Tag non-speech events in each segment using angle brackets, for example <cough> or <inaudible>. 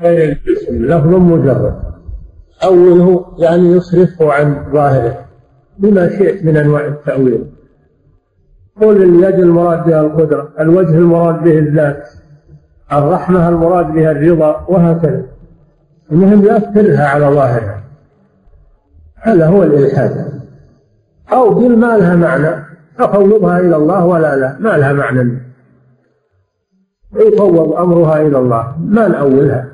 لفظ مجرد. أوله يعني يصرفه عن ظاهره بما شئت من أنواع التأويل. قل اليد المراد بها القدرة الوجه المراد به الذات الرحمة المراد بها الرضا وهكذا. المهم تكرها على ظاهرها. هذا هو الإلحاد. أو قل ما لها معنى أفوضها إلى الله ولا لا ما لها معنى. يفوض أمرها إلى الله ما نأولها.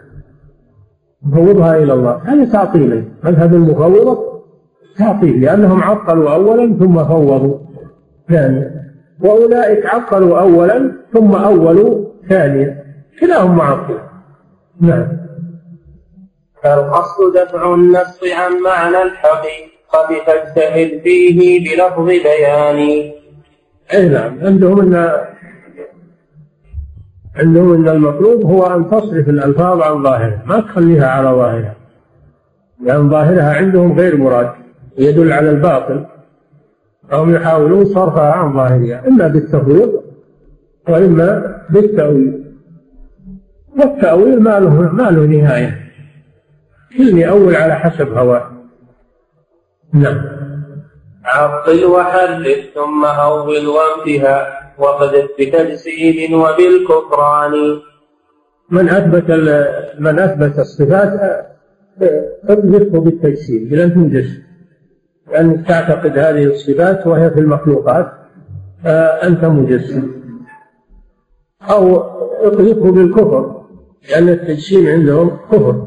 نفوضها إلى الله. هذا تعطيل مذهب المفوضة تعطيل لأنهم عطلوا أولا ثم فوضوا ثانيا. وأولئك عطلوا أولا ثم أولوا ثانيا. كلاهم معطل. نعم. فالقصد دفع النص عن معنى الحقيقة فاجتهد فيه بلفظ بيان أي نعم. عندهم أن عندهم إن المطلوب هو أن تصرف الألفاظ عن ظاهرها ما تخليها على ظاهرها. لأن ظاهرها عندهم غير مراد يدل على الباطل. فهم يحاولون صرفها عن ظاهرها إما بالتفويض وإما بالتأويل. والتأويل ما له ما له نهاية. كل يأول على حسب هواه. نعم. عطل وحرف ثم هول وانتهى. وقذف بتجسيد وبالكفران. من أثبت من أثبت الصفات أثبته بالتجسيد بلن تنجس. لأنك تعتقد هذه الصفات وهي في المخلوقات أنت مجسم أو اقذفه بالكفر لأن التجسيم عندهم كفر.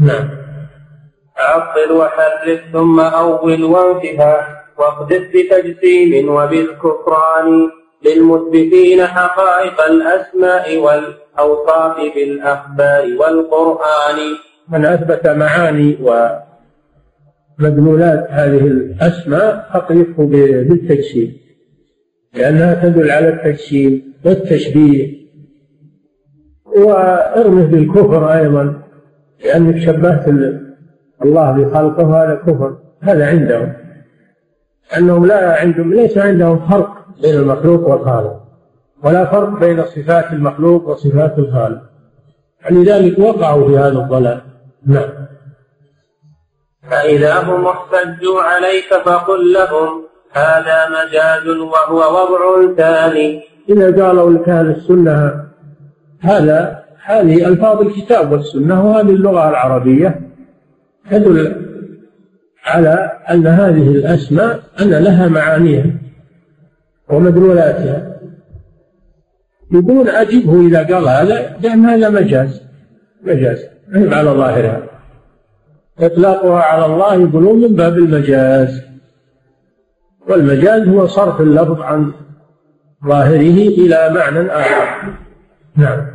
نعم. عطل وحرف ثم أول وانتهى واقذف بتجسيم وبالكفران. للمثبتين حقائق الأسماء والأوصاف بالأخبار والقرآن. من أثبت معاني ومدلولات هذه الأسماء أقذفه بالتجسيم لأنها تدل على التجسيم والتشبيه. وارمه بالكفر أيضا لأنك شبهت الله بخلقه هذا كفر هذا عندهم. أنهم لا عندهم ليس عندهم فرق بين المخلوق والخالق. ولا فرق بين صفات المخلوق وصفات الخالق. لذلك وقعوا في هذا الضلال. نعم. فإذا هم احتجوا عليك فقل لهم هذا مجاز وهو وضع ثاني. إذا قالوا لك هذه السنة هذا هذه ألفاظ الكتاب والسنة وهذه اللغة العربية تدل على أن هذه الأسماء أن لها معانيها. ومدلولاتها يقولون أجبه إذا قال هذا لأن هذا مجاز. مجاز. على ظاهرها. إطلاقها على الله يقولون من باب المجاز. والمجاز هو صرف اللفظ عن ظاهره إلى معنى آخر. نعم.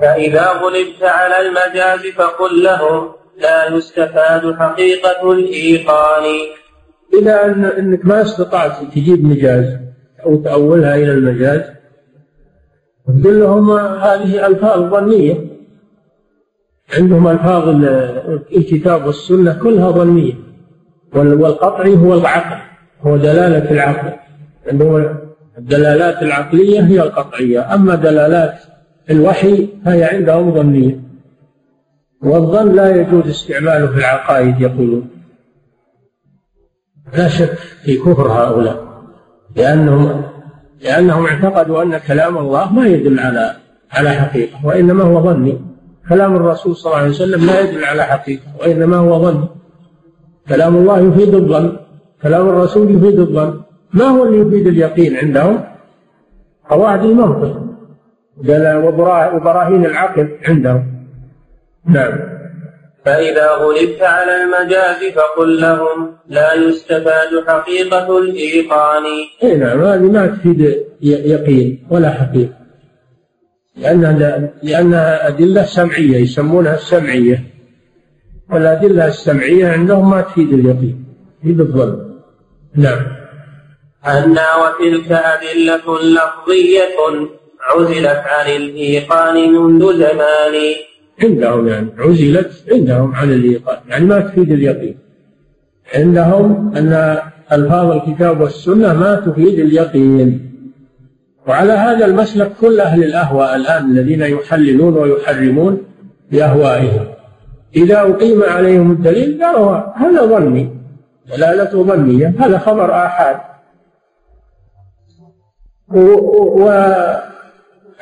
فإذا غلبت على المجاز فقل لهم لا يستفاد حقيقة الإيقان. إذا أن أنك ما استطعت تجيب مجاز أو تأولها إلى المجاز. تقول لهم هذه ألفاظ ظنية. عندهم ألفاظ الكتاب والسنة كلها ظنية. والقطعي هو العقل هو دلالة العقل. عندهم الدلالات العقلية هي القطعية. أما دلالات الوحي فهي عندهم ظنية. والظن لا يجوز استعماله في العقائد يقولون. لا شك في كفر هؤلاء لأنهم لأنهم اعتقدوا أن كلام الله ما يدل على على حقيقة وإنما هو ظني. كلام الرسول صلى الله عليه وسلم لا يدل على حقيقة وإنما هو ظني. كلام الله يفيد الظن كلام الرسول يفيد الظن. ما هو اللي يفيد اليقين عندهم؟ قواعد المنطق. وبراهين العقل عندهم. نعم. فإذا غلبت على المجاز فقل لهم لا يستفاد حقيقة الإيقان. أي نعم هذه ما تفيد يقين ولا حقيقة. لأنها لأنها أدلة سمعية يسمونها السمعية. والأدلة السمعية عندهم ما تفيد اليقين تفيد الظن. نعم. أنا وتلك أدلة لفظية عزلت عن الإيقان منذ زمان. عندهم يعني عزلت عندهم عن الإيقان يعني ما تفيد اليقين. عندهم أن ألفاظ الكتاب والسنة ما تفيد اليقين. وعلى هذا المسلك كل أهل الأهواء الآن الذين يحللون ويحرمون بأهوائهم. إذا أقيم عليهم الدليل قالوا هذا ظني دلالة ظنية هذا خبر آحاد.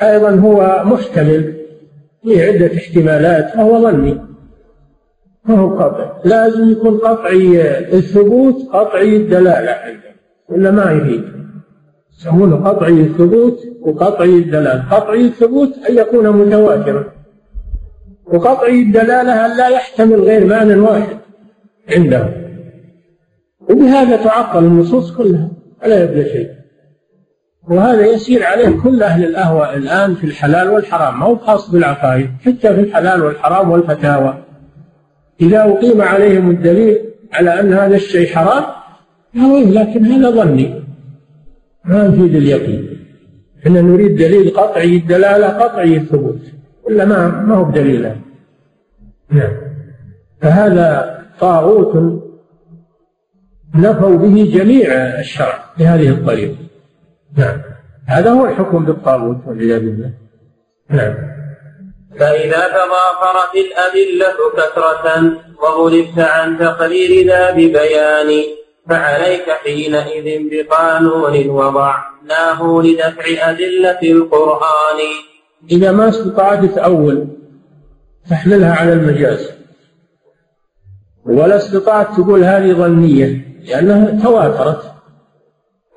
وأيضا هو محتمل. في عدة احتمالات فهو ظني. ما هو قطعي. لازم يكون قطعي الثبوت قطعي الدلالة ولا ما يفيد يسمونه قطعي الثبوت وقطعي الدلالة. قطعي الثبوت أن يكون متواترا. وقطعي الدلالة أن لا يحتمل غير معنى واحد عنده. وبهذا تعقل النصوص كلها. ولا يبدأ شيء. وهذا يسير عليه كل أهل الأهواء الآن في الحلال والحرام. ما هو خاص بالعقائد حتى في الحلال والحرام والفتاوى. إذا أقيم عليهم الدليل على أن هذا الشيء حرام قالوا لكن هذا ظني. ما نفيد اليقين. إحنا نريد دليل قطعي الدلالة قطعي الثبوت. ولا ما ما هو بدليل نعم. فهذا طاغوت نفوا به جميع الشرع بهذه الطريقة. نعم. هذا هو الحكم بالطاغوت والعياذ بالله. نعم. فإذا تضافرت الأدلة كثرة وغلبت عن تقرير ذا ببيان فعليك حينئذ بقانون وضعناه لدفع أدلة القرآن. إذا ما استطعت تأول تحملها على المجاز. ولا استطعت تقول هذه ظنية لأنها تواترت.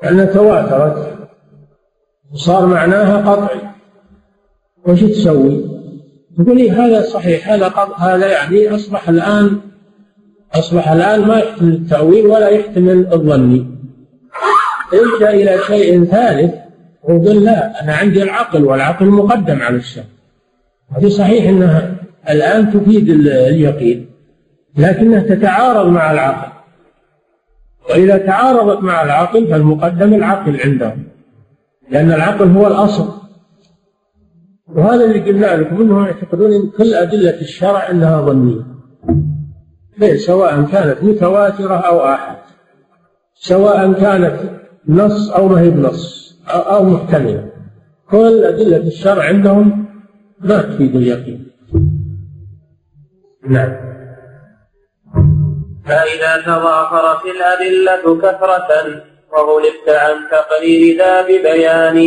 لأنها تواترت. وصار معناها قطعي. وش تسوي؟ تقول إيه هذا صحيح هذا هذا يعني أصبح الآن أصبح الآن ما يحتمل التأويل ولا يحتمل الظني الجا إلى شيء ثالث وقل لا أنا عندي العقل والعقل مقدم على الشك وفي صحيح أنها الآن تفيد اليقين لكنها تتعارض مع العقل. وإذا تعارضت مع العقل فالمقدم العقل عندهم. لأن العقل هو الأصل. وهذا اللي قلنا لكم انهم يعتقدون إن كل أدلة الشرع إنها ظنية. سواء كانت متواترة أو احد سواء كانت نص أو ما هي بنص أو محتملة. كل أدلة الشرع عندهم ما تفيد اليقين. نعم. فإذا تضافرت الأدلة كثرة وغلبت عن تقرير ذا ببيان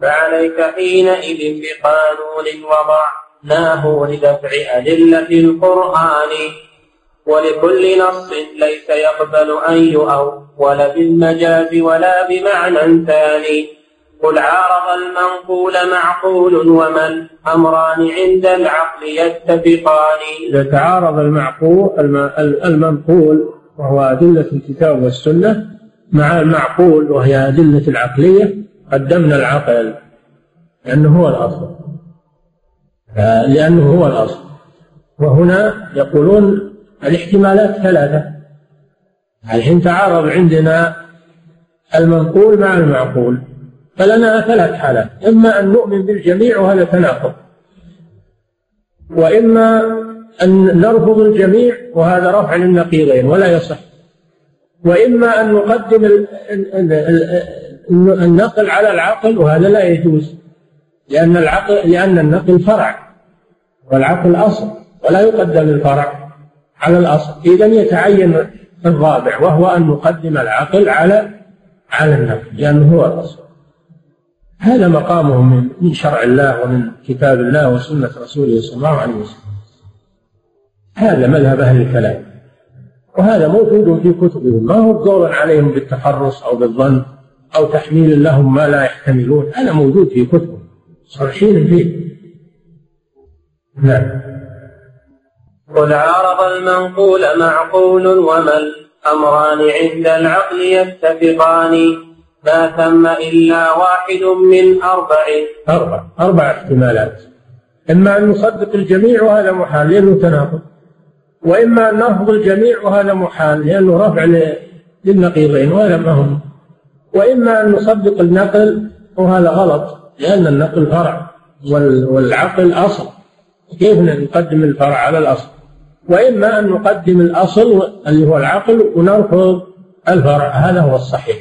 فعليك حينئذ بقانون وضعناه لدفع أدلة القرآن. ولكل نص ليس يقبل أن يؤول بالمجاز ولا بمعنى ثاني. قل عارض المنقول معقول وما الأمران عند العقل يتفقان. إذا تعارض المعقول المنقول وهو أدلة الكتاب والسنة مع المعقول وهي أدلة العقلية قدمنا العقل لأنه هو الأصل. لأنه هو الأصل. وهنا يقولون الاحتمالات ثلاثة. الحين تعارض عندنا المنقول مع المعقول. فلنا ثلاث حالات. إما أن نؤمن بالجميع وهذا تناقض. وإما أن نرفض الجميع وهذا رفع للنقيضين ولا يصح. وإما أن نقدم النقل على العقل وهذا لا يجوز لأن العقل لأن النقل فرع والعقل أصل ولا يقدم الفرع على الأصل. إذا يتعين الرابع وهو أن نقدم العقل على على النقل لأنه هو الأصل. هذا مقامهم من شرع الله ومن كتاب الله وسنة رسوله صلى الله عليه وسلم. هذا مذهب أهل الكلام. وهذا موجود في كتبهم. ما هو قول عليهم بالتخرص أو بالظن أو تحميل لهم ما لا يحتملون؟ هذا موجود في كتبهم. صريحين فيه. نعم. قل عارض المنقول معقول وما الأمران عند العقل يتفقان. ما ثم إلا واحد من أربع. أربع. أربع احتمالات. إما أن نصدق الجميع وهذا محال. لأنه تناقض. وإما أن نرفض الجميع وهذا محال لأنه رفع للنقيضين وهذا ما هم وإما أن نصدق النقل وهذا غلط لأن النقل فرع والعقل أصل. كيف نقدم الفرع على الأصل؟ وإما أن نقدم الأصل اللي هو العقل ونرفض الفرع. هذا هو الصحيح.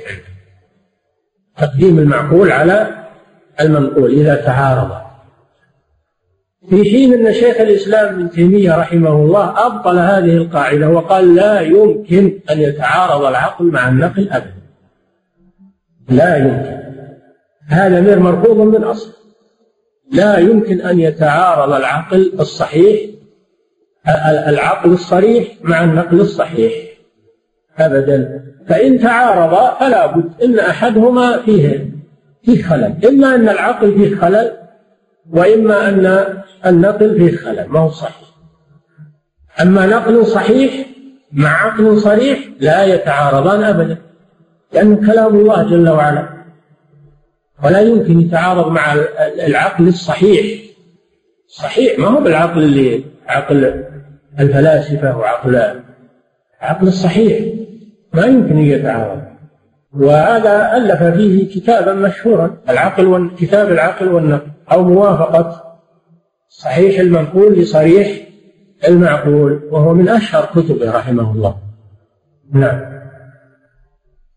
تقديم المعقول على المنقول إذا تعارض. في حين أن شيخ الإسلام ابن تيمية رحمه الله أبطل هذه القاعدة وقال لا يمكن أن يتعارض العقل مع النقل أبدا. لا يمكن. هذا غير مرفوض من أصل. لا يمكن أن يتعارض العقل الصحيح العقل الصريح مع النقل الصحيح أبدا. فإن تعارضا فلا بد أن أحدهما فيه فيه خلل. إما أن العقل فيه خلل وإما أن النقل فيه خلل ما هو صحيح. أما نقل صحيح مع عقل صريح لا يتعارضان أبدا لأنه كلام الله جل وعلا. ولا يمكن يتعارض مع العقل الصحيح. صحيح ما هو بالعقل اللي عقل الفلاسفة وعقل عقل الصحيح. ما يمكن يتعارض. وهذا ألف فيه كتابا مشهورا العقل كتاب العقل والنقل أو موافقة صحيح المنقول لصريح المعقول وهو من أشهر كتبه رحمه الله. نعم.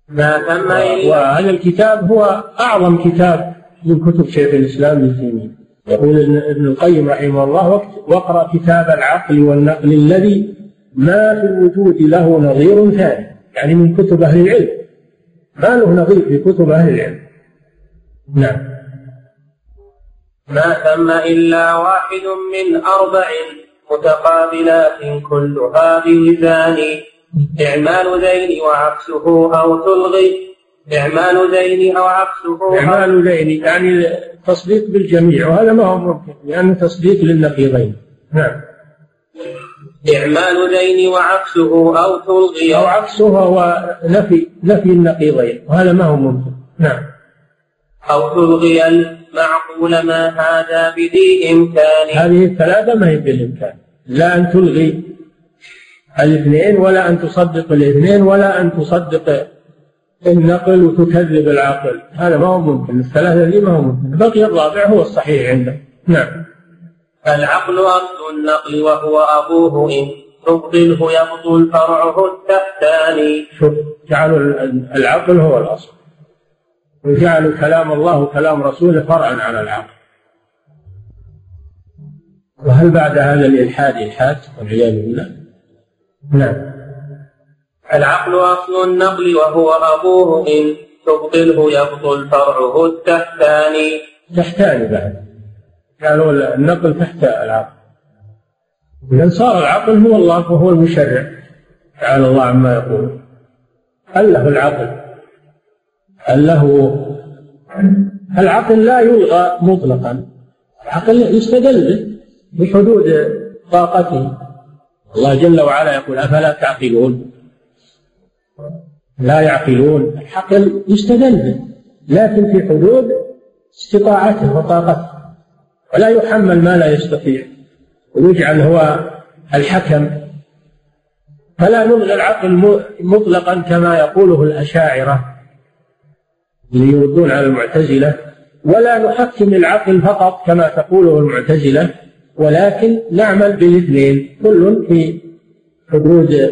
ما تم وهذا الكتاب هو أعظم كتاب من كتب شيخ الإسلام ابن تيمية. يقول ابن القيم رحمه الله واقرأ كتاب العقل والنقل الذي ما في الوجود له نظير ثاني. يعني من كتب أهل العلم. ما له نظير في كتب أهل العلم. نعم. ما ثم إلا واحد من أربع متقابلات كلها بميزان إعمال ذين وعكسه أو تلغي. إعمال ذين أو عكسه إعمال ذين يعني تصديق بالجميع وهذا ما هو ممكن لأنه تصديق للنقيضين. نعم. إعمال ذين وعكسه أو تلغي أو عكسه هو نفي نفي النقيضين وهذا ما هو ممكن. نعم. أو تلغي المعقول ما هذا بذي إمكان. هذه الثلاثة ما هي بالإمكان. لا أن تلغي الاثنين ولا أن تصدق الاثنين ولا أن تصدق النقل وتكذب العقل. هذا ما هو ممكن. الثلاثة دي ما هو ممكن. بقي الرابع هو الصحيح عنده نعم. العقل أصل النقل وهو أبوه إن تبطله يبطل فرعه التحتاني شوف جعلوا العقل هو الأصل. وجعلوا كلام الله وكلام رسوله فرعا على العقل. وهل بعد هذا الإلحاد إلحاد؟ والعياذ بالله. نعم. العقل أصل النقل وهو أبوه إن تبطله يبطل فرعه التحتاني تحتاني بعد. قالوا النقل تحت العقل. إذا صار العقل هو الله وهو المشرع. تعالى الله عما يقول. هل له العقل؟ هل له العقل لا يلغى مطلقا؟ العقل يستدل بحدود طاقته. الله جل وعلا يقول أفلا تعقلون؟ لا يعقلون. العقل يستدل به لكن في حدود استطاعته وطاقته. ولا يحمل ما لا يستطيع. ويجعل هو الحكم. فلا نلغي العقل مطلقا كما يقوله الأشاعرة اللي يردون على المعتزلة. ولا نحكم العقل فقط كما تقوله المعتزلة ولكن نعمل بالاثنين كل في حدود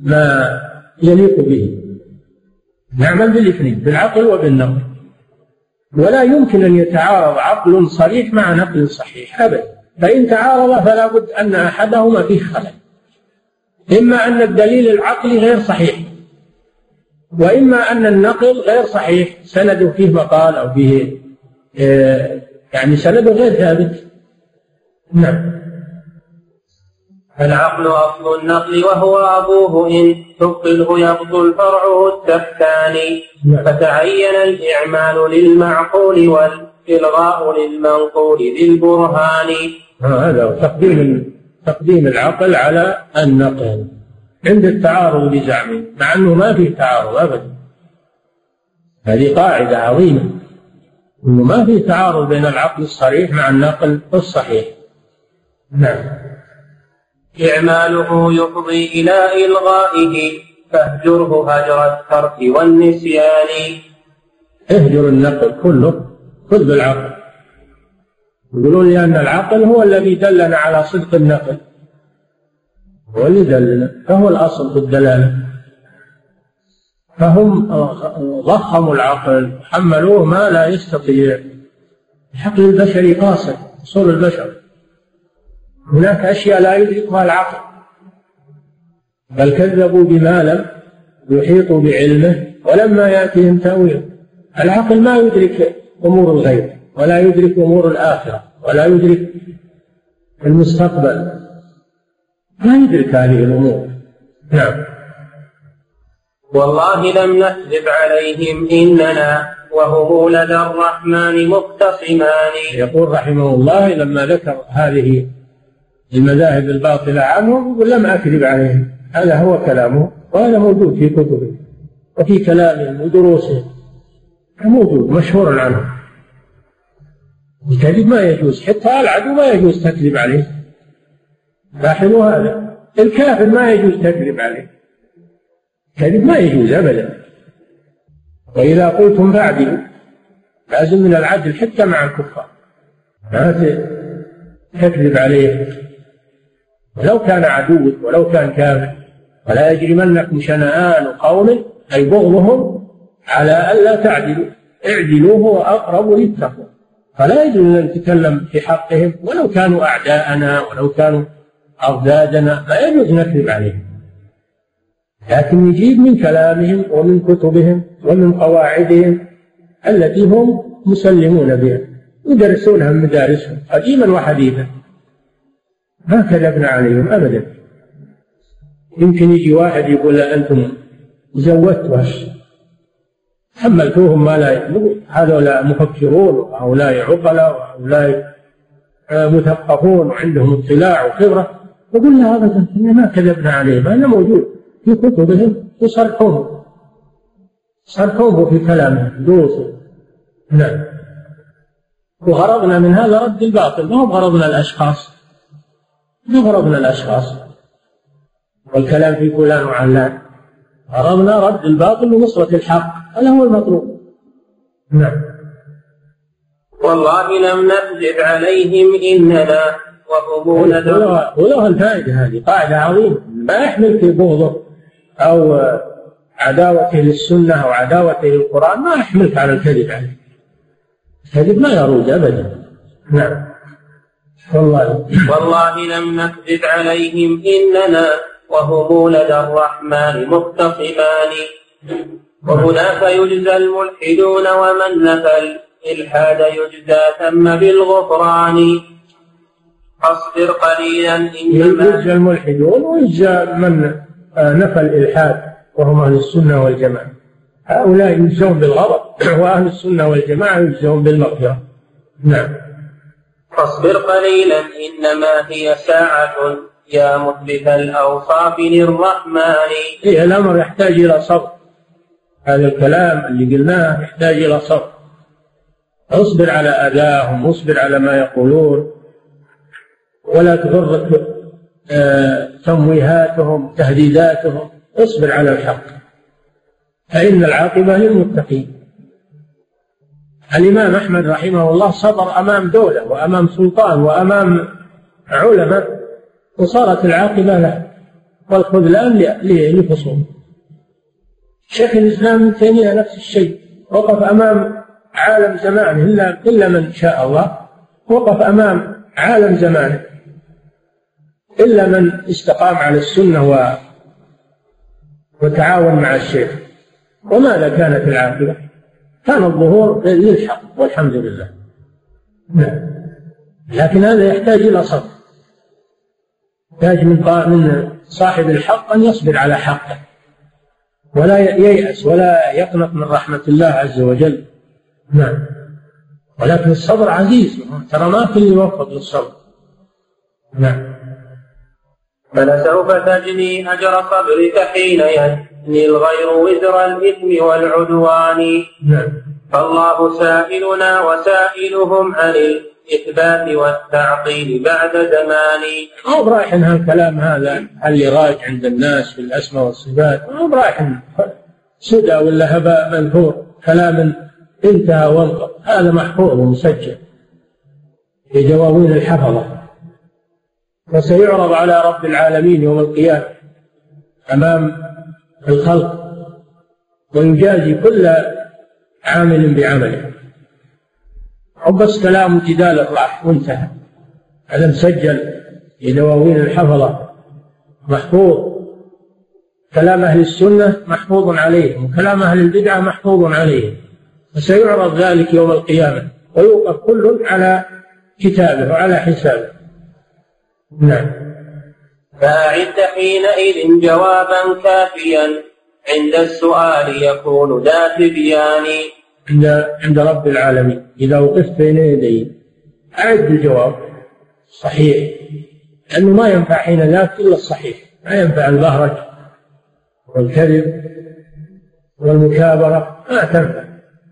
ما يليق به. نعمل بالاثنين بالعقل وبالنقل ولا يمكن أن يتعارض عقل صريح مع نقل صحيح أبدا فإن تعارض فلا بد أن أحدهما فيه خلل. إما أن الدليل العقلي غير صحيح وإما أن النقل غير صحيح. سنده فيه مقال أو فيه آه، يعني سنده غير ثابت. نعم. العقل أصل النقل وهو أبوه إن تبطله يبطل فرعه التفتاني نعم. فتعين الإعمال للمعقول والإلغاء للمنقول بالبرهان هذا تقديم تقديم العقل على النقل. عند التعارض بزعمه مع أنه ما فيه تعارض أبدا. هذه قاعدة عظيمة. أنه ما فيه تعارض بين العقل الصريح مع النقل الصحيح. نعم. إعماله يفضي إلى إلغائه فاهجره هجر الترك والنسيان. اهجر النقل كله خذ بالعقل. يقولون لأن العقل هو الذي دلنا على صدق النقل. هو اللي دلنا فهو الأصل في الدلالة. فهم ضخموا العقل حملوه ما لا يستطيع. العقل البشري قاصر أصول البشر. هناك أشياء لا يدركها العقل. بل كذبوا بما لم يحيطوا بعلمه ولما يأتيهم تأويل. العقل ما يدرك أمور الغيب ولا يدرك أمور الآخرة ولا يدرك المستقبل. ما يدرك هذه الأمور. نعم. والله لم نكذب عليهم إننا وهم لدى الرحمن مختصمان يقول رحمه الله لما ذكر هذه المذاهب الباطلة عنهم يقول لم أكذب عليهم. هذا هو كلامه وهذا موجود في كتبه وفي كلامهم ودروسهم. موجود مشهور عنه الكذب ما يجوز حتى العدو ما يجوز تكذب عليه. لاحظوا هذا. الكافر ما يجوز تكذب عليه. الكذب ما يجوز ابدا. وإذا قلتم فاعدلوا. لازم من العدل حتى مع الكفار. ما تكذب عليه ولو كان عدوك ولو كان كافر ولا يجرمنكم شنآن قوم أي بغضهم على ألا تعدلوا. اعدلوا هو أقرب للتقوى. فلا يجوز أن نتكلم في حقهم ولو كانوا أعداءنا ولو كانوا أضدادنا لا يجوز نكذب عليهم. لكن نجيب من كلامهم ومن كتبهم ومن قواعدهم التي هم مسلمون بها يدرسونها من مدارسهم قديما وحديثا. ما كذبنا عليهم أبدا. يمكن يجي واحد يقول أنتم زودتوا حملتوهم ما لا هذولا مفكرون وهؤلاء عقلاء وهؤلاء مثقفون وعندهم اطلاع وخبرة. يقول لا أبدا ما كذبنا عليهم هذا موجود في كتبهم يصرحونه صرحوه في كلامهم دروسهم نعم. وغرضنا من هذا رد الباطل ما هو غرضنا الأشخاص؟ غرضنا الأشخاص والكلام في فلان وعلان. غرضنا رد الباطل ونصرة الحق. هذا هو المطلوب. نعم. والله لم نكذب عليهم إننا وهم ولها الفائدة هذه قاعدة عظيمة. ما يحمل في بغضه أو عداوته للسنة أو عداوته للقرآن ما يحملك على الكذب عليه. الكذب ما يروج أبدا. نعم. والله. والله لم نكذب عليهم إننا وهم لدى الرحمن مختصمان وهناك يجزى الملحدون ومن نفى الإلحاد يجزى ثم بالغفران. فاصبر قليلا إنما يجزى الملحدون ويجزى من نفى الإلحاد وهم أهل السنة والجماعة. هؤلاء يجزون بالغضب <clears throat> وأهل السنة والجماعة يجزون بالمغفرة. نعم. فاصبر قليلا إنما هي ساعة. يا مثبت الأوصاف للرحمن. إيه الأمر يحتاج إلى صبر. هذا الكلام اللي قلناه يحتاج إلى صبر. اصبر على أذاهم واصبر على ما يقولون. ولا تغرك آه، تمويهاتهم تهديداتهم. اصبر على الحق. فإن العاقبة للمتقين. الإمام أحمد رحمه الله صبر أمام دولة وأمام سلطان وأمام علماء وصارت العاقبة له. والخذلان لفصول شيخ الإسلام ابن تيمية نفس الشيء. وقف أمام عالم زمانه إلا إلا من شاء الله. وقف أمام عالم زمانه إلا من استقام على السنة و وتعاون مع الشيخ. وماذا كانت العاقبة؟ كان الظهور للحق والحمد لله. نعم. لكن هذا يحتاج إلى صبر. يحتاج من من صاحب الحق أن يصبر على حقه. ولا ييأس ولا يقنط من رحمة الله عز وجل. نعم. ولكن الصبر عزيز. ترى ما كل يوفق للصبر. نعم. فلسوف تجني أجر صبرك حين يجني الغير وزر الإثم والعدوان. نعم. فالله سائلنا وسائلهم عن الإثبات والتعطيل بعد زمان. مو برايح هالكلام هذا اللي راج عند الناس في الأسماء والصفات. مو برايح سدى ولا هباء منثور. كلام انتهى وانقض هذا محفوظ ومسجل. في دواوين الحفظة. وسيعرض على رب العالمين يوم القيامة. أمام الخلق ويجازي كل عامل بعمله. أو بس كلام جدال راح وانتهى. هذا مسجل في دواوين الحفظة. محفوظ. كلام أهل السنة محفوظ عليهم وكلام أهل البدعة محفوظ عليهم فسيعرض ذلك يوم القيامة. ويوقف كل على كتابه وعلى حسابه. نعم. فأعد حينئذ جوابا كافيا. عند السؤال يكون ذا تبيان. عند عند رب العالمين. إذا وقفت بين يديه أعد الجواب. صحيح. لأنه ما ينفع حين ذاك إلا الصحيح. ما ينفع البهرج والكذب والمكابرة. ما تنفع.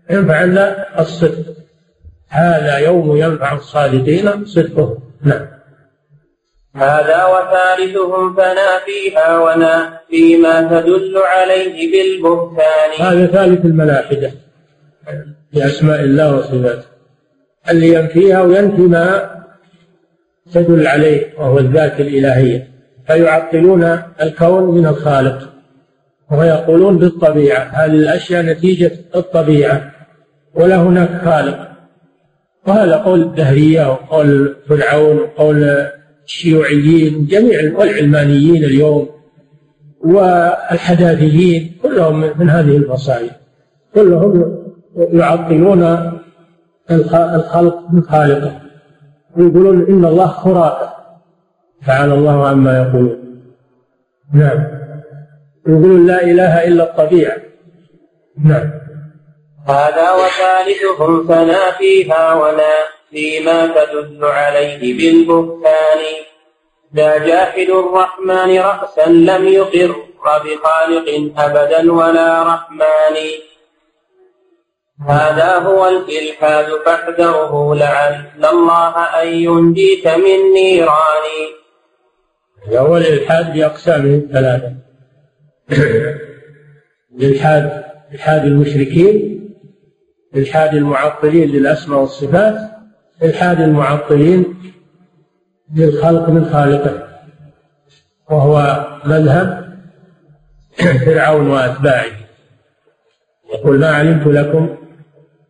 ينفع إلا الصدق. هذا يوم ينفع الصادقين صدقهم نعم. هذا وثالثهم فنا فيها ونا فيما تدل عليه بالبهتان. هذا ثالث الملاحدة في أسماء الله وصفاته. اللي ينفيها وينفي ما تدل عليه وهو الذات الإلهية. فيعطلون الكون من الخالق ويقولون بالطبيعة هذه الأشياء نتيجة الطبيعة ولا هناك خالق. وهذا قول الدهرية وقول فرعون وقول الشيوعيين جميع والعلمانيين اليوم والحداثيين كلهم من هذه الفصائل كلهم يعطلون الخلق من خالقه. ويقولون إن الله خرافة. تعالى الله عما يقولون. نعم. يقولون لا إله إلا الطبيعة. نعم. هذا وثالثهم فنا فيها ولا فيما تدل عليه بالبهتان. لا جاحد الرحمن رأسا لم يقر بخالق أبدا ولا رحمن. هذا هو الإلحاد فاحذره لعل الله أن ينجيك من نيران. هو الإلحاد بأقسامه الثلاثة. <clears throat> الإلحاد إلحاد المشركين إلحاد المعطلين للأسماء والصفات إلحاد المعطلين للخلق من خالقه وهو مذهب فرعون وأتباعه. يقول ما علمت لكم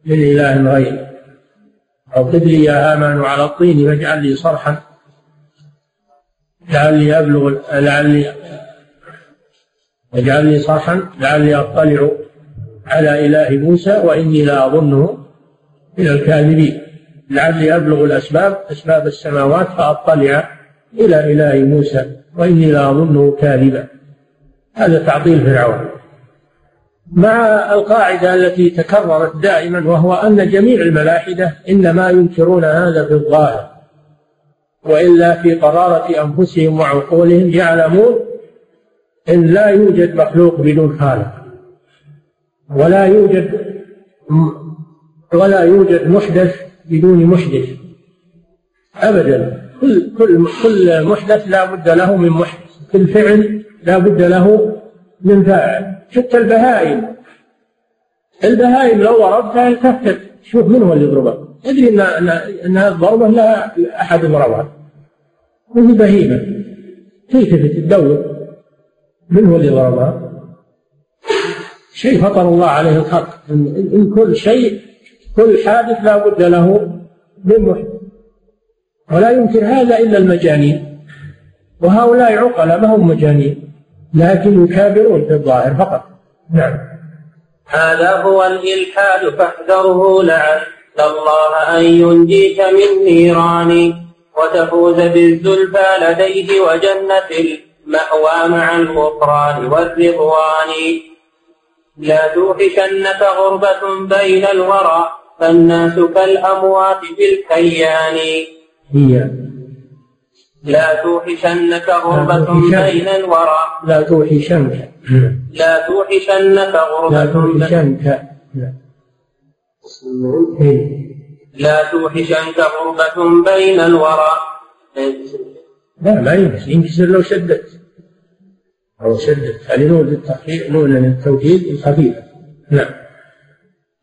من إله غيري. أوقد لي يا هامان على الطين واجعل لي صرحا. لعلي أبلغ لعلي واجعل لي صرحا لعلي أطلع على إله موسى وإني لأظنه من الكاذبين. لعلي أبلغ الأسباب أسباب السماوات فأطلع إلى إله موسى وإني لأظنه كاذبا. هذا تعطيل فرعون. مع القاعدة التي تكررت دائما وهو أن جميع الملاحدة إنما ينكرون هذا في الظاهر وإلا في قرارة أنفسهم وعقولهم يعلمون أن لا يوجد مخلوق بدون خالق ولا يوجد ولا يوجد محدث بدون محدث. أبدا. كل كل كل محدث لا بد له من محدث. كل فعل لا بد له من فاعل. حتى البهائم. البهائم لو ضربتها التفت شوف من هو اللي يضربها؟ تدري ان ان إن الضربة لا أحد ضربها وهي بهيمة. تلتفت تدور من هو اللي ضربها؟ شيء فطر الله عليه الخلق. إن كل شيء كل حادث لا بد له من محدث ولا يمكن هذا إلا المجانين. وهؤلاء عقلاء ما هم مجانين لكن يكابرون في الظاهر فقط. نعم. هذا هو الإلحاد فاحذره لعل الله أن ينجيك من نيران وتفوز بالزلفى لديه وجنة المأوى مع الغفران والرضوان. لا توحشنك غربة بين الورى فالناس كالأموات في الكيان. هي. لا توحشنك غربة بين الورى. لا توحشنك. لا توحشنك غربة لا توحشنك. لا توحشنك غربة بين الورى. لا ما ينكسر ينكسر لو شدت. أو شدت. هذه نون نون للتوكيد الخفيفة نعم.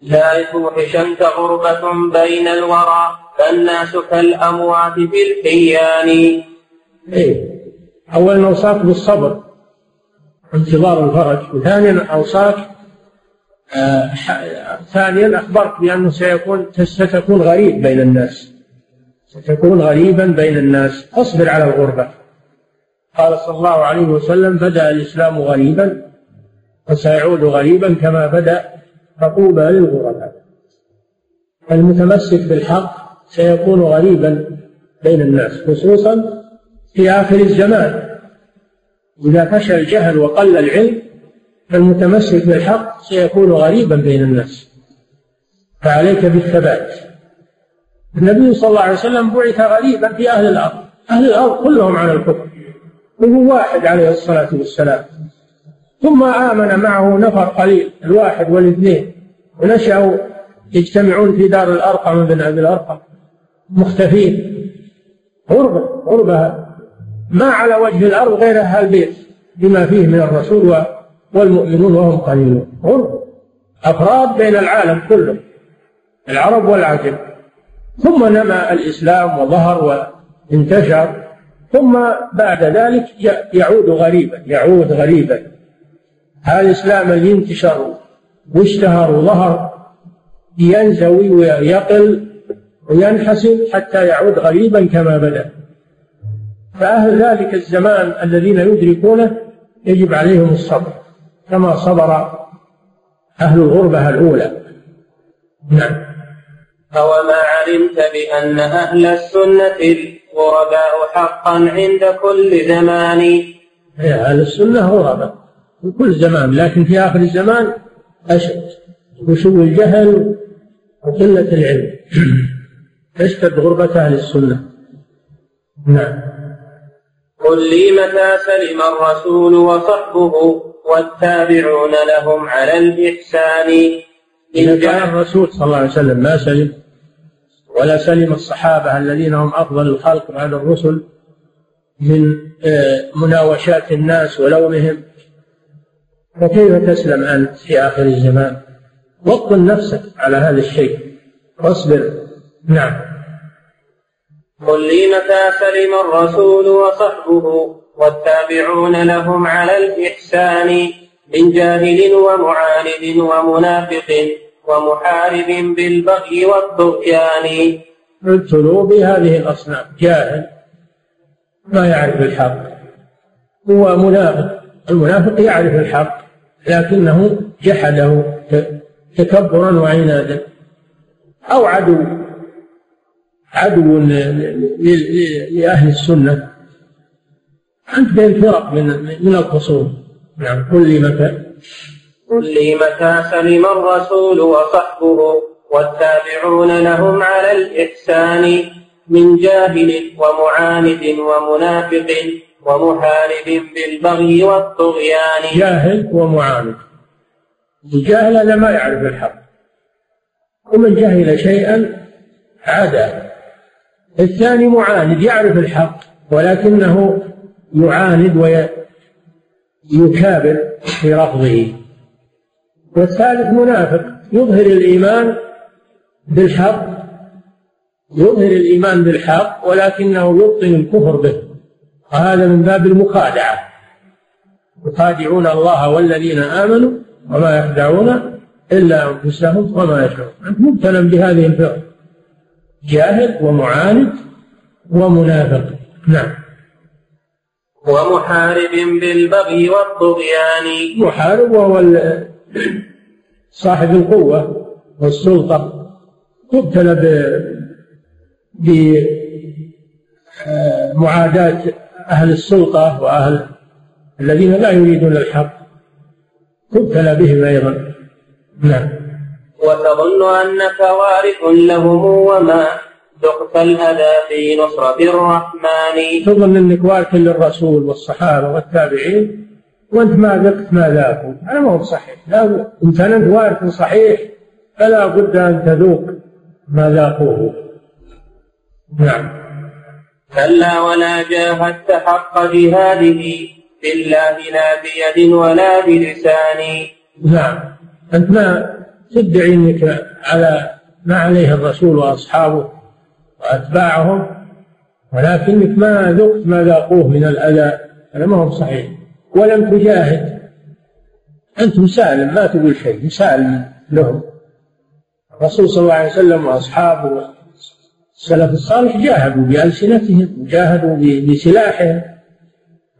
لا توحشنك غربة بين الورى فالناس كالأموات في الحيان إيه. أولا أوصاك بالصبر. انتظار الفرج. وثانيا أوصاك آه ثانيا أخبرت بأنه سيكون ستكون غريب بين الناس. ستكون غريبا بين الناس. اصبر على الغربة. قال صلى الله عليه وسلم بدأ الإسلام غريبا وسيعود غريبا كما بدأ فطوبى للغرباء المتمسك بالحق سيكون غريبا بين الناس خصوصا في آخر الزمان. إذا فشى الجهل وقل العلم فالمتمسك بالحق سيكون غريبا بين الناس. فعليك بالثبات. النبي صلى الله عليه وسلم بعث غريبا في أهل الأرض. أهل الأرض كلهم على الكفر. وهو واحد عليه الصلاة والسلام. ثم آمن معه نفر قليل الواحد والاثنين. ونشأوا يجتمعون في دار الأرقم بن أبي الأرقم. مختفين. غربة غربة. ما على وجه الأرض غير أهل البيت بما فيه من الرسول والمؤمنون وهم قليلون. غربة. أفراد بين العالم كله العرب والعجم. ثم نما الإسلام وظهر وانتشر. ثم بعد ذلك يعود غريبا يعود غريبا. هذا الإسلام اللي انتشر واشتهر وظهر ينزوي ويقل وينحسر حتى يعود غريبا كما بدأ. فأهل ذلك الزمان الذين يدركونه يجب عليهم الصبر كما صبر أهل الغربة الأولى. نعم. أوما علمت بأن أهل السنة الغرباء حقا عند كل زمان؟ هي أهل السنة غرباء. في كل زمان لكن في آخر الزمان أشد. وشو الجهل؟ وقلة العلم. <clears throat> تشتد غربة أهل السنة. نعم. قل لي متى سلم الرسول وصحبه والتابعون لهم على الإحسان؟ إذا كان الرسول صلى الله عليه وسلم ما سلم ولا سلم الصحابة الذين هم أفضل الخلق بعد الرسل من آه، مناوشات الناس ولومهم فكيف تسلم أنت في آخر الزمان؟ وطن نفسك على هذا الشيء. واصبر. نعم. قل لي متى سلم الرسول وصحبه والتابعون لهم على الإحسان من جاهل ومعاند ومنافق ومحارب بالبغي والطغيان. ابتلوا بهذه الأصنام جاهل. ما يعرف الحق. هو منافق. المنافق يعرف الحق. لكنه جحده تكبرا وعنادا. أو عدو عدو لأهل السنة. أنت بين فرق من من الخصوم نعم كل متى. كل متى سلم الرسول وصحبه والتابعون لهم على الإحسان من جاهل ومعاند ومنافق. ومحارب بالبغي والطغيان. جاهل ومعاند الجاهل هذا ما يعرف الحق. ومن جهل شيئا عدا الثاني معاند يعرف الحق ولكنه يعاند ويكابر في رفضه. والثالث منافق يظهر الإيمان بالحق يظهر الإيمان بالحق ولكنه يبطن الكفر به. وهذا من باب المخادعة. يخادعون الله والذين آمنوا وما يخدعون إلا أنفسهم وما يشعرون. أنت مبتلى بهذه الفرق جاهل ومعاند ومنافق. نعم. ومحارب بالبغي والطغيان. محارب وهو صاحب القوة والسلطة. مبتلى بمعاداة أهل السلطة وأهل الذين لا يريدون الحق تبتلى بهم أيضا. نعم. وتظن أنك وارث لهم وما ذقت الأذى في نصرة الرحمن. تظن أنك وارث للرسول والصحابة والتابعين. وأنت ما ذقت ما ذاقوا. هذا ما هو صحيح. لا إن كان أنت وارث صحيح فلا بد أن تذوق ما ذاقوه. نعم. كلا ولا جاهدت حق جهاده. بالله لا بيد ولا بلسان. نعم. أنت ما تدعي أنك على ما عليه الرسول وأصحابه وأتباعهم ولكنك ما ذقت ما ذاقوه من الأذى هذا ما هو صحيح. ولم تجاهد. أنت مسالم ما تقول شيء مسالم لهم. الرسول صلى الله عليه وسلم وأصحابه السلف الصالح جاهدوا بألسنتهم وجاهدوا بسلاحهم.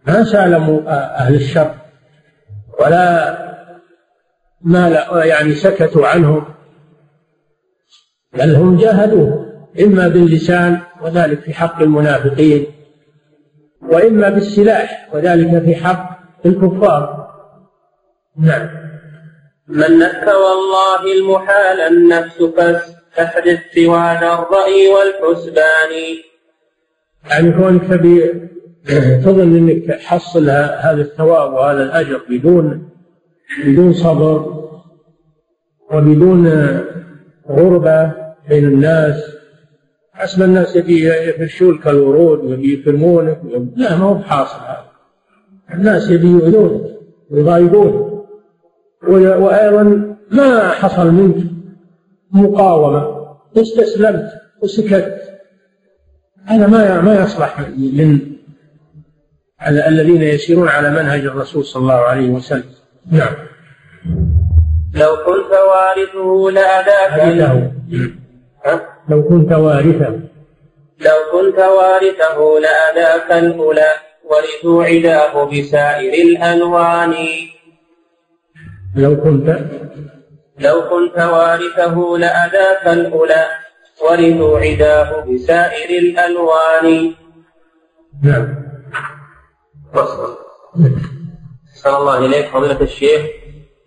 ما سالموا أهل الشر ولا ما يعني سكتوا عنهم بل هم جاهدوه إما باللسان وذلك في حق المنافقين وإما بالسلاح وذلك في حق الكفار. نعم. من نك والله المحال النفس فاحدث سوان الرأي والحسبان. يعني كونك تبي تظن إنك تحصل هذا الثواب وهذا الأجر بدون بدون صبر وبدون غربة بين الناس. حسب الناس يبي يفرشون كالورود ويبي يكرمونك لا ما هو بحاصل هذا. الناس يبي يؤذونك ويضايقونك. وأيضا ما حصل منك. مقاومة واستسلمت وسكت. هذا ما ما يصلح من الذين يسيرون على منهج الرسول صلى الله عليه وسلم. نعم. لو كنت وارثه لأداك لو كنت وارثه. لو كنت وارثه لأداك الأولى ورثوا عداه بسائر الألوان. لو كنت لو كنت وارثه لأداك الأولى ورثوا عداه بسائر الألوان. نعم. وصل صلى الله إليك فضيلة الشيخ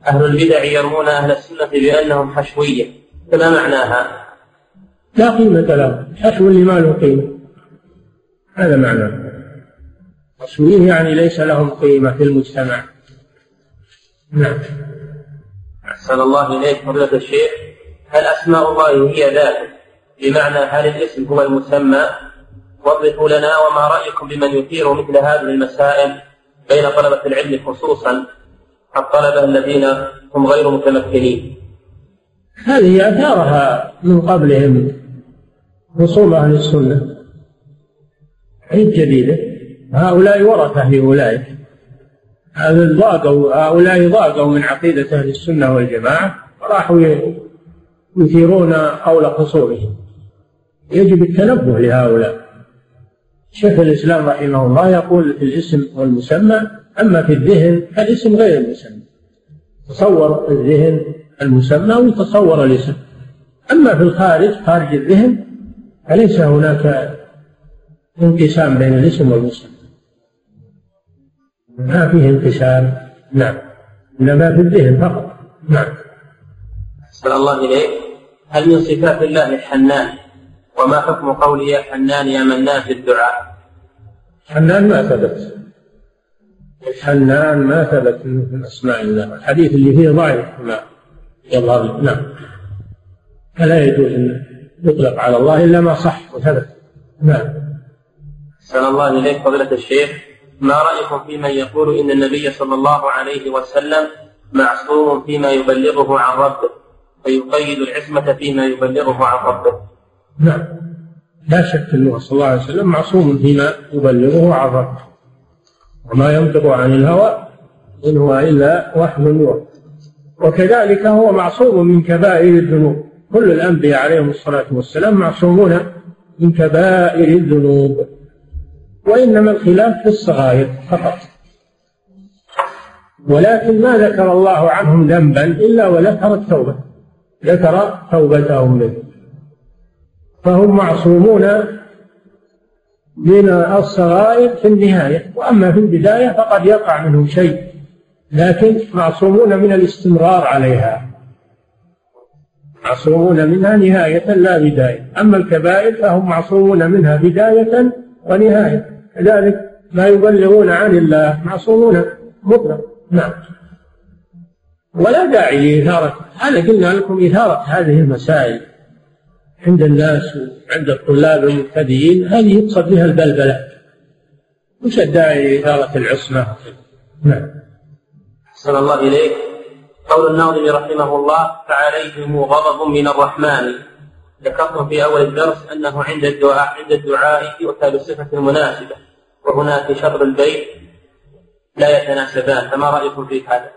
أهل البدع يرمون أهل السنة بأنهم حشوية فما معناها؟ لا قيمة له حشو اللي ما له قيمة. هذا معناه حشوية يعني ليس لهم قيمة في المجتمع. نعم. أحسن الله إليك فضيلة الشيخ. هل أسماء الله هي ذاته بمعنى هل الاسم هو المسمى؟ وضحوا لنا وما رأيكم بمن يثير مثل هذه المسائل بين طلبة العلم خصوصا الطلبة الذين هم غير متمكنين. هذه أثارها من قبلهم رسوم أهل السنة. عيد جديدة. هؤلاء ورثة لأولئك ضاقوا هؤلاء ضاقوا من عقيدة أهل السنة والجماعة وراحوا يثيرون قول خصومهم يجب التنبه لهؤلاء. شيخ الإسلام رحمه الله يقول في الاسم والمسمى أما في الذهن فالاسم غير المسمى. تصور الذهن المسمى وتصور الاسم. أما في الخارج خارج الذهن فليس هناك انقسام بين الاسم والمسمى. ما فيه انقسام. نعم. إنما في الذهن فقط. نعم. أحسن الله إليك. هل من صفات الله الحنان وما حكم قوله يا حنان يا منان في الدعاء؟ حنان ما ثبت. الحنان ما ثبت من أسماء الله. الحديث اللي فيه ضعيف. ما يظهر نعم. فلا يجوز أن يطلق على الله إلا ما صح وثبت. نعم. أحسن الله إليك فضيلة الشيخ. ما رأيكم في من يقول إن النبي صلى الله عليه وسلم معصوم فيما يبلغه عن ربه فيقيد العصمة فيما يبلغه عن ربه؟ نعم. لا شك أنه صلى الله عليه وسلم معصوم فيما يبلغه عن ربه. وما ينطق عن الهوى إن هو إلا وحي يوحى وكذلك هو معصوم من كبائر الذنوب. كل الأنبياء عليهم الصلاة والسلام معصومون من كبائر الذنوب. وإنما الخلاف في الصغائر فقط. ولكن ما ذكر الله عنهم ذنبا إلا وذكر التوبة. ذكر توبتهم منه. فهم معصومون من الصغائر في النهاية. وأما في البداية فقد يقع منهم شيء. لكن معصومون من الاستمرار عليها. معصومون منها نهاية لا بداية. أما الكبائر فهم معصومون منها بداية ونهاية. كذلك ما يبلغون عن الله معصومون. مطلق. نعم. ولا داعي لإثارة. هذا قلنا لكم إثارة هذه المسائل عند الناس وعند الطلاب المبتدئين. هذه يقصد بها البلبلة. وش الداعي لإثارة العصمة؟ نعم. أحسن الله إليك. قول الناظم رحمه الله فعليهم غضب من الرحمن. ذكرتم في أول الدرس أنه عند الدعاء عند الدعاء يؤتى بالصفة المناسبة وهنا في شطر البيت لا يتناسبان. فما رأيكم في هذا؟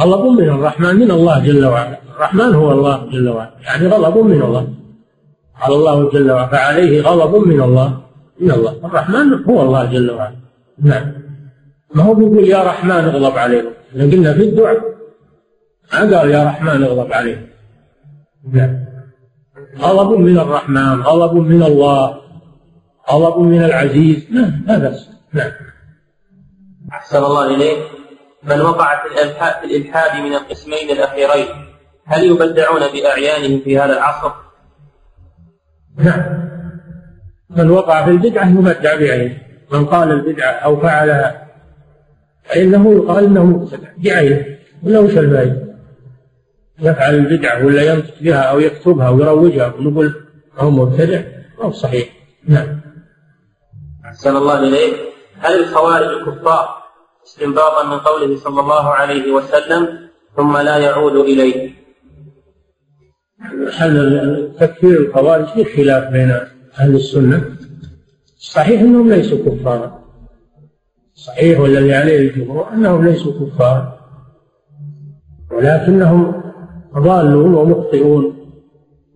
غضب من الرحمن من الله جل وعلا. الرحمن هو الله جل وعلا. يعني غضب من الله. قال الله جل وعلا فعليه غضب من الله. من الله. الرحمن هو الله جل وعلا. نعم. ما هو بيقول يا رحمن اغضب عليهم. قلنا في الدعاء. ما قال يا رحمن اغضب عليهم. نعم. غضب من الرحمن غضب من الله غضب من العزيز. نعم لا بأس. نعم. أحسن الله إليك. من وقع في الإلحاد, في الإلحاد من القسمين الأخيرين هل يبدعون بأعيانهم في هذا العصر؟ نعم. من وقع في البدعة يبدع بعينه. من قال البدعة أو فعلها فإنه يقال إنه مبتدع بعينه ولا وش الفائدة؟ يفعل البدعة ولا ينطق بها أو يكتبها ويروجها ونقول هو مبتدع أو صحيح. نعم. أحسن الله إليك. هل الخوارج كفار استنباطا من قوله صلى الله عليه وسلم ثم لا يعود إليه؟ هل تكفير الخوارج في خلاف بين أهل السنة. صحيح أنهم ليسوا كفارا صحيح والذي عليه الجمهور أنهم ليسوا كفارا ولكنهم ضالون ومخطئون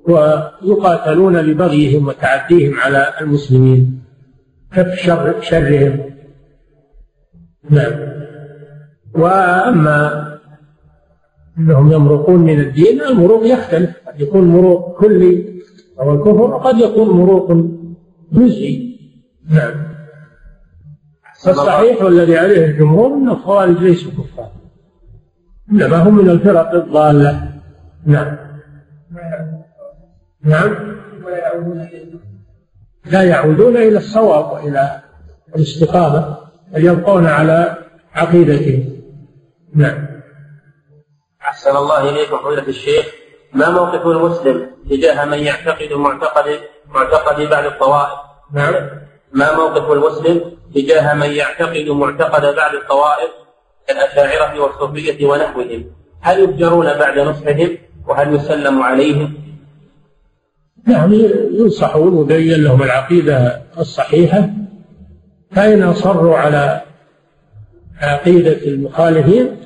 ويقاتلون لبغيهم وتعديهم على المسلمين كف شر شرهم. نعم. وأما أنهم يمرقون من الدين المروق يختلف. قد يكون مروق كلي أو الكفر وقد يكون مروق جزئي. نعم. فالصحيح والذي عليه الجمهور أن الخوارج ليسوا كفار. إنما هم من الفرق الضالة. نعم. نعم. لا يعودون إلى الصواب وإلى الاستقامة بل يبقون على عقيدتهم. نعم. أحسن الله إليكم فضيلة الشيخ. ما موقف المسلم تجاه من يعتقد معتقد معتقد بعض الطوائف؟ نعم. ما موقف المسلم تجاه من يعتقد معتقد بعض الطوائف كالأشاعرة والصوفية ونحوهم؟ هل يفجرون بعد نصحهم؟ وهل يسلم عليهم؟ نعم ينصحون ويبين لهم العقيدة الصحيحة فإن أصروا على عقيدة المخالفين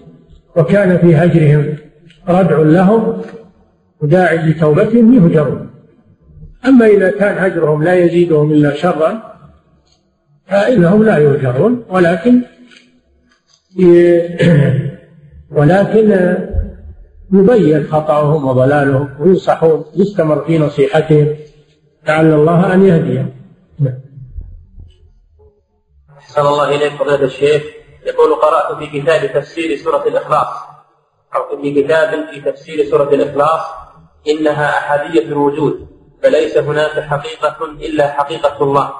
وكان في هجرهم ردع لهم وداع لتوبتهم يهجرون. أما إذا كان هجرهم لا يزيدهم إلا شرا فإنهم لا يهجرون ولكن <clears throat> ولكن يبين خطأهم وضلالهم وينصحون يستمر في نصيحتهم لعل الله أن يهديهم. نعم. أحسن الله إليك فضيلة الشيخ. يقول قرأت في كتاب تفسير سورة الإخلاص. أو في كتاب في تفسير سورة الإخلاص. إنها أحادية الوجود. فليس هناك حقيقة إلا حقيقة الله.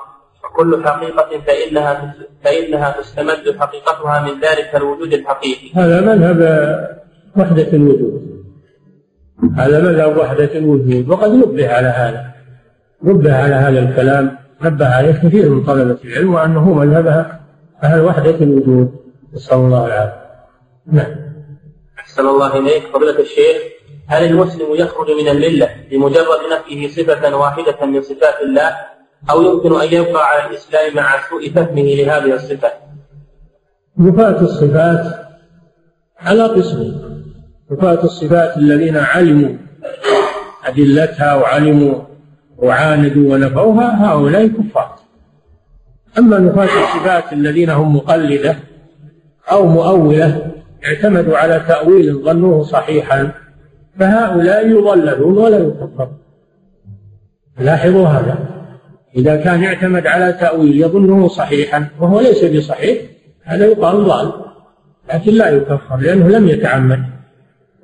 وكل حقيقة فإنها فإنها تستمد حقيقتها من ذلك الوجود الحقيقي. هذا مذهب وحدة الوجود. هذا مذهب وحدة الوجود وقد نبه على هذا. نبه على هذا الكلام نبه عليه كثير من طلبة العلم وأنه مذهبها أهل وحدة الوجود. نسأل الله العافية. نعم. أحسن الله إليك. فضيلة الشيخ هل المسلم يخرج من الملة بمجرد نفيه صفة واحدة من صفات الله أو يمكن أن يبقى على الإسلام مع سوء فهمه لهذه الصفة؟ نفاة الصفات على قسمين نفاة الصفات الذين علموا أدلتها وعلموا وعاندوا ونفوها هؤلاء كفار. أما نفاة الصفات الذين هم مقلدة أو مؤولة اعتمدوا على تأويل ظنوه صحيحا فهؤلاء يضللون ولا يكفرون. لاحظوا هذا. إذا كان يعتمد على تأويل يظنه صحيحا وهو ليس بصحيح هذا يقال ضال لكن لا يكفر لأنه لم يتعمد.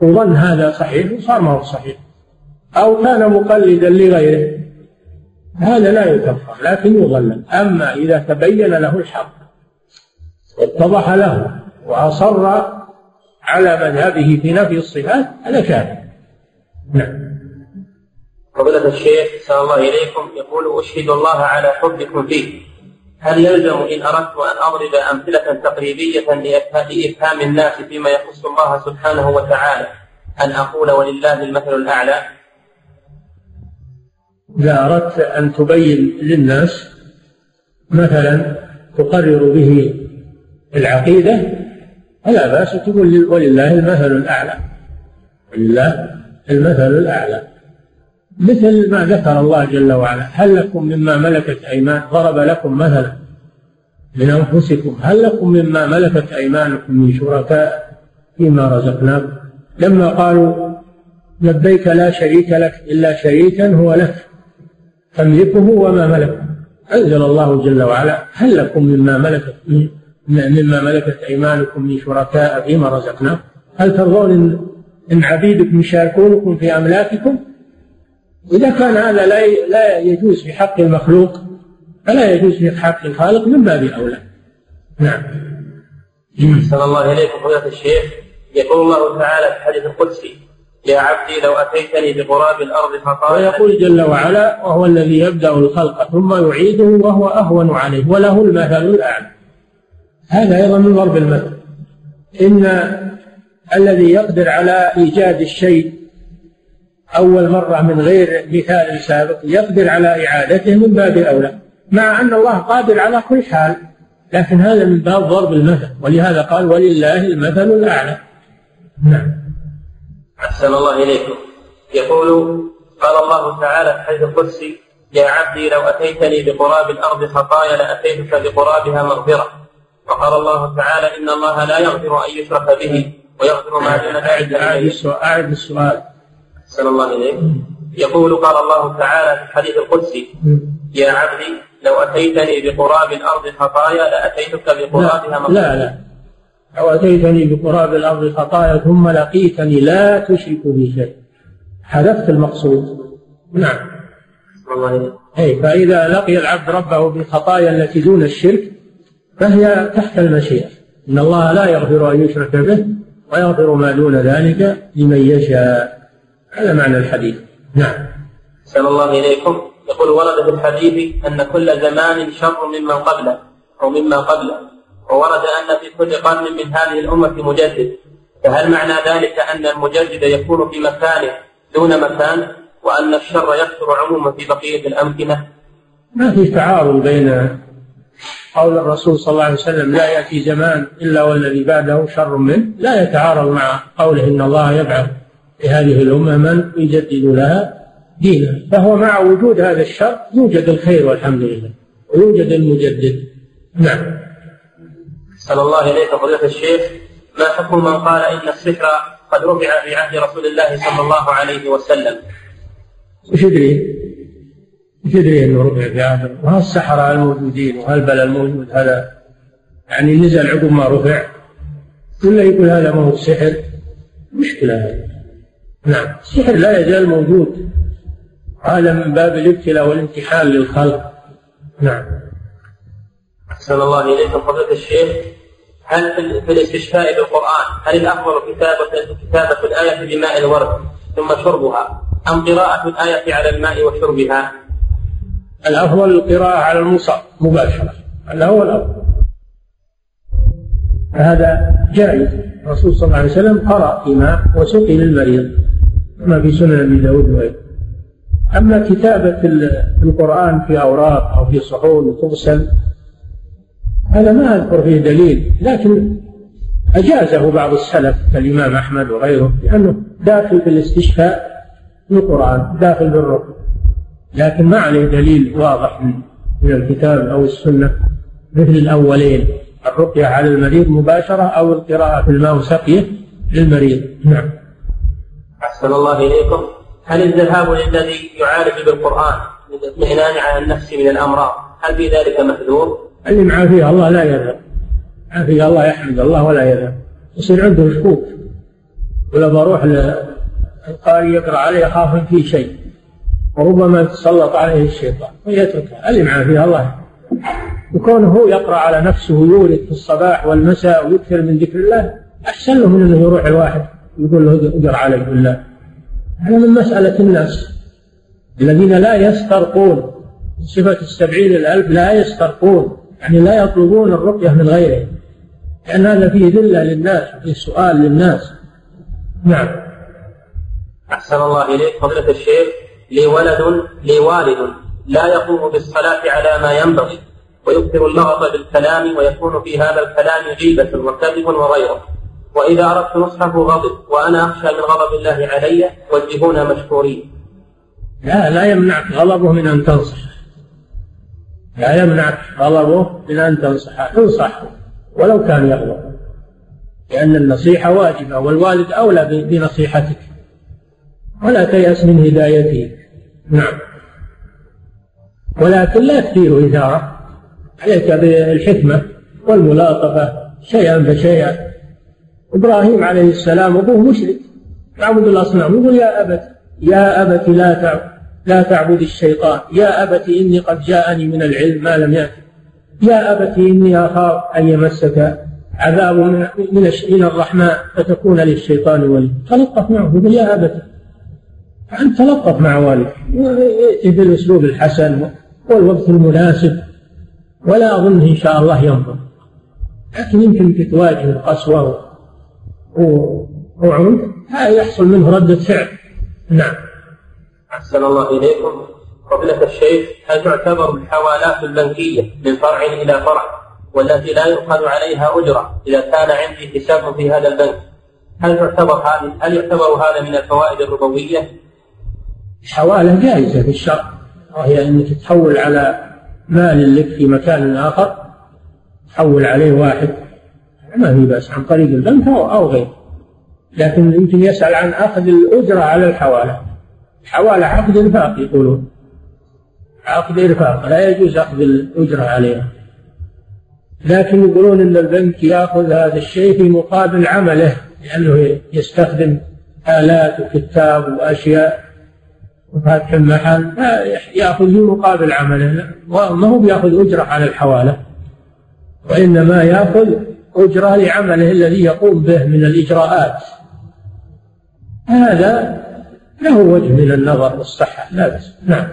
وظن هذا صحيح وصار ما هو صحيح. أو كان مقلدا لغيره. هذا لا يكفر لكن يضلل أما إذا تبين له الحق واتضح له وأصر على مذهبه في نفي الصفات هذا كافر نعم. فضيلة الشيخ أحسن الله إليكم. يقول أشهد الله على حبكم فيه. هل يلزم إن أردت أن أضرب أمثلة تقريبية لإفهام الناس فيما يخص الله سبحانه وتعالى؟ أن أقول ولله المثل الأعلى؟ إذا أردت أن تبين للناس مثلا تقرر به العقيدة فلا بأس تقول ولله المثل الأعلى. ولله المثل الأعلى. مثل ما ذكر الله جل وعلا هل لكم مما ملكت أيمان ضرب لكم مثلا من أنفسكم هل لكم مما ملكت أيمانكم من شركاء فيما رزقناكم؟ لما قالوا لبيك لا شريك لك إلا شريكا هو لك تملكه وما ملك أنزل الله جل وعلا هل لكم مما ملكت مما ملكت أيمانكم من شركاء فيما رزقناكم؟ هل ترضون إن, عبيدكم يشاركونكم في أملاككم؟ إذا كان هذا لا لا يجوز في حق المخلوق فلا يجوز في حق الخالق من باب أولى. نعم. أحسن الله إليكم فضيلة الشيخ. يقول الله تعالى في الحديث القدسي يا عبدي لو أتيتني بقراب الأرض خطايا ويقول جل وعلا وهو الذي يبدأ الخلق ثم يعيده وهو أهون عليه وله المثل الأعلى. هذا أيضا من ضرب المثل. إن الذي يقدر على إيجاد الشيء أول مرة من غير مثال سابق يقدر على إعادته من باب أولى مع أن الله قادر على كل حال لكن هذا من باب ضرب المثل ولهذا قال ولله المثل الأعلى. نعم. أحسن الله إليكم. يقول قال الله تعالى في الحديث القدسي يا عبدي لو أتيتني بقراب الأرض خطايا لأتيتك بقرابها مغفرة. وقال الله تعالى إن الله لا يغفر أن يشرك به ويغفر ما دون ذلك أعد السؤال. أحسن الله إليك يقول قال الله تعالى في الحديث القدسي يا عبدي لو أتيتني بقراب الأرض خطايا لأتيتك بقرابها مغفرة لا لا. أو أتيتني بقراب الأرض خطايا ثم لقيتني لا تشرك بي شيء حذفت المقصود. نعم. أي فإذا لقي العبد ربه بالخطايا التي دون الشرك فهي تحت المشيئة. إن الله لا يغفر أن يشرك به ويغفر ما دون ذلك لمن يشاء. هذا معنى الحديث. نعم. سلام الله إليكم. يقول ورد في الحديث أن كل زمان شر ممن قبله أو مما قبله. وورد أن في كل قرن من هذه الأمة مجدد. فهل معنى ذلك أن المجدد يكون في مكانه دون مكان وأن الشر يكثر عموما في بقية الأمكنة؟ ما في تعارض بين قول الرسول صلى الله عليه وسلم لا يأتي زمان إلا والذي بعده شر منه. لا يتعارض مع قوله إن الله يبعث في هذه الأمة من يجدد لها دينها فهو مع وجود هذا الشر يوجد الخير والحمد لله ويوجد المجدد. نعم. صلى الله إليك فضيلة الشيخ ما حكم من قال إن السحر قد رفع في عهد رسول الله صلى الله عليه وسلم؟ وش يدري؟ وش يدري إنه رفع في عهد وهالسحرة الموجودين وهالبلاء الموجود؟ هذا يعني نزل عقب ما رفع. ولا يقول هذا ما هو سحر؟ مشكلة هذه. نعم. السحر لا يزال موجود هذا من باب الابتلاء والامتحان للخلق. نعم. أحسن الله إليكم فضيلة الشيخ هل في الاستشفاء بالقرآن هل الأفضل كتابة كتابة الآية بماء الورد ثم شربها أم قراءة الآية على الماء وشربها؟ الأفضل القراءة على المصحف مباشرة. هذا هو الأفضل. هذا جائز. الرسول صلى الله عليه وسلم قرأ في ماء وسقي للمريض. كما في سنن أبي داود وغيره. أما كتابة القرآن في أوراق أو في صحون وتغسل هذا ما أذكر فيه دليل لكن أجازه بعض السلف كالإمام أحمد وغيره لأنه داخل في الاستشفاء بالقرآن داخل بالرقى لكن ما عليه دليل واضح من الكتاب أو السنة مثل الأولين الرقية على المريض مباشرة أو القراءة في الماء وسقيه للمريض. نعم. أحسن الله إليكم. هل الذهاب للذي يعالج بالقرآن للاطمئنان على النفس من الأمراض هل في ذلك محذور؟ اللي معافيه الله لا يذهب. عافية الله يحمد الله ولا يذهب. يصير عنده شكوك. ولا بروح القارئ يقرأ عليه خاف في شيء. وربما يتسلط عليه الشيطان ويتركه اللي معافيه الله وكونه هو يقرأ على نفسه ويورد في الصباح والمساء ويكثر من ذكر الله أحسن له من أنه يروح الواحد. يقول له اقرأ علي بالله هذا من مسألة الناس. الذين لا يسترقون. صفة السبعين الألف لا يسترقون. يعني لا يطلبون الرقية من غيرهم. لأن هذا فيه ذلة للناس وفيه سؤال للناس. نعم. أحسن الله إليك فضيلة الشيخ. لي ولد لي والد لا يقوم بالصلاة على ما ينبغي. ويكثر اللغط بالكلام ويكون في هذا الكلام غيبة وكذب وغيره. وإذا أردت نصحه غضب وأنا أخشى من غضب الله علي وجهونا مشكورين. لا لا يمنعك غضبه من أن تنصح. لا يمنعك غضبه من أن تنصحه انصحه ولو كان يغضب. لأن النصيحة واجبة والوالد أولى بنصيحتك. ولا تيأس من هدايته نعم. ولكن لا تثير إثارة. عليك بالحكمة والملاطفة شيئا فشيئا. إبراهيم عليه السلام أبوه مشرك. يعبد الأصنام يقول يا أبت يا أبت لا تعبد لا تعبد الشيطان. يا أبت إني قد جاءني من العلم ما لم يأتي. يا أبت إني أخاف أن يمسك عذاب من من الرحمن فتكون للشيطان ولي. تلطف معه. يقول يا أبت أن تلطف مع والدك. بالأسلوب الحسن والوقت المناسب. ولا أظن إن شاء الله ينظر. لكن يمكن تواجه القسوة وعنف هذا يحصل منه ردة فعل. نعم. أحسن الله إليكم. فضيلة الشيخ هل تعتبر الحوالات البنكية من فرع إلى فرع والتي لا يؤخذ عليها أجرة إذا كان عندي حساب في هذا البنك؟ هل تعتبر هذه هل يعتبر هذا من الفوائد الربوية؟ الحوالة جائزة في الشرع. وهي أنك تحول على مال لك في مكان آخر تحول عليه واحد. ما في بأس عن طريق البنك أو غيره. لكن يمكن يسأل عن أخذ الأجرة على الحوالة. الحوالة عقد إنفاق يقولون. عقد إنفاق لا يجوز أخذ الأجرة عليها. لكن يقولون أن البنك يأخذ هذا الشيء في مقابل عمله لأنه يستخدم آلات وكتاب وأشياء. وفاتح المحل يأخذ في مقابل عمله ما هو بيأخذ أجرة على الحوالة. وإنما يأخذ أجرة لعمله الذي يقوم به من الإجراءات. هذا له وجه من النظر والصحة لا بس نعم.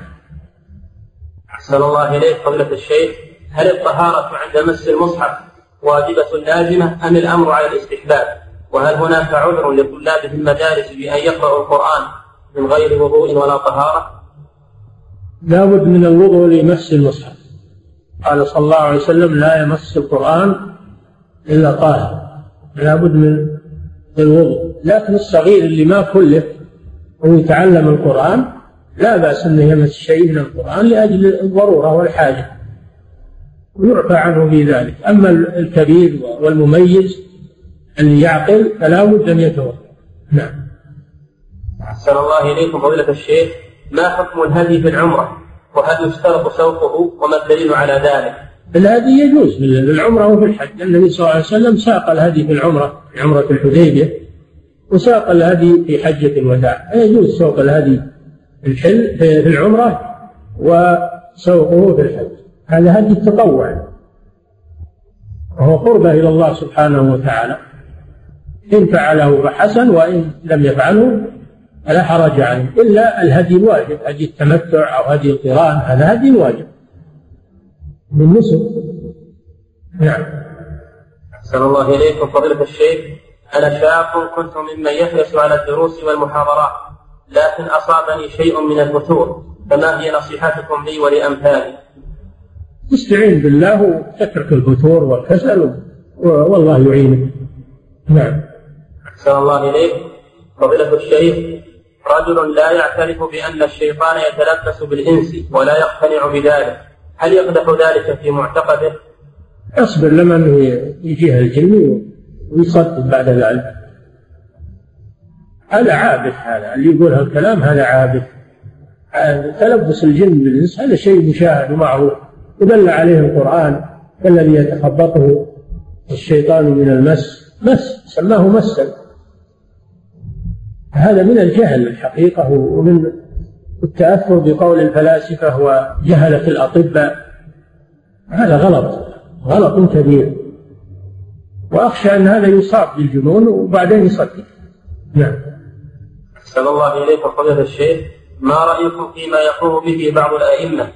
أحسن الله إليك قبلة الشيخ. هل الطهارة عند مس المصحف واجبة لازمة أم الأمر على الاستحباب؟ وهل هناك عذر لطلاب المدارس بأن يقرأوا القرآن من غير وضوء ولا طهارة؟ لا بد من الوضوء لمس المصحف. قال صلى الله عليه وسلم لا يمس القرآن إلا طاهر لا بد من الوضوء. لكن الصغير اللي ما كلف ويتعلم القرآن لا بأس أنه يمس شيء من القرآن لأجل الضرورة والحاجة. ويعفى عنه في ذلك. أما الكبير والمميز اللي يعقل فلا بد أن يتوضأ. نعم. أحسن الله إليكم فضيلة الشيخ. ما حكم الهدي في العمرة؟ وهل يشترط سوقه؟ وما الدليل على ذلك؟ الهدي يجوز في العمرة وفي الحج. النبي صلى الله عليه وسلم ساق الهدي في العمرة في عمرة الحديبية وساق الهدي في حجة الوداع. يجوز سوق الهدي في الحل في العمرة وسوقه في الحج. هذا هدي التطوع. وهو قربة إلى الله سبحانه وتعالى. إن فعله فحسن وإن لم يفعله فلا حرج عليه. إلا الهدي الواجب هدي التمتع أو هدي القران هذا هدي واجب. من نسك نعم. أحسن الله إليكم فضيلة الشيخ أنا شاب كنت ممن يحرص على الدروس والمحاضرات لكن أصابني شيء من الفتور فما هي نصيحتكم لي ولأمثالي؟ استعين بالله وتترك الفتور والكسل والله يعينك. نعم. أحسن الله إليك. فضيلة الشيخ رجل لا يعترف بأن الشيطان يتلبس بالإنس ولا يقتنع بذلك. هل يقدح ذلك في معتقده؟ أصبر لمن يجيها الجن ويصدق بعد ذلك. هذا عابث هذا اللي يقول هالكلام هذا عابث. تلبس الجن بالإنس هذا شيء مشاهد ومعروف. ودل عليه القرآن الذي يتخبطه الشيطان من المس مس سماه مسا. هذا من الجهل الحقيقة ومن التأثر بقول الفلاسفة وجهلة الأطباء هذا غلط غلط كبير. وأخشى أن هذا يصاب بالجنون وبعدين يصدق. نعم. أحسن الله إليكم فضيلة الشيخ ما رأيكم فيما يقوم به بعض الأئمة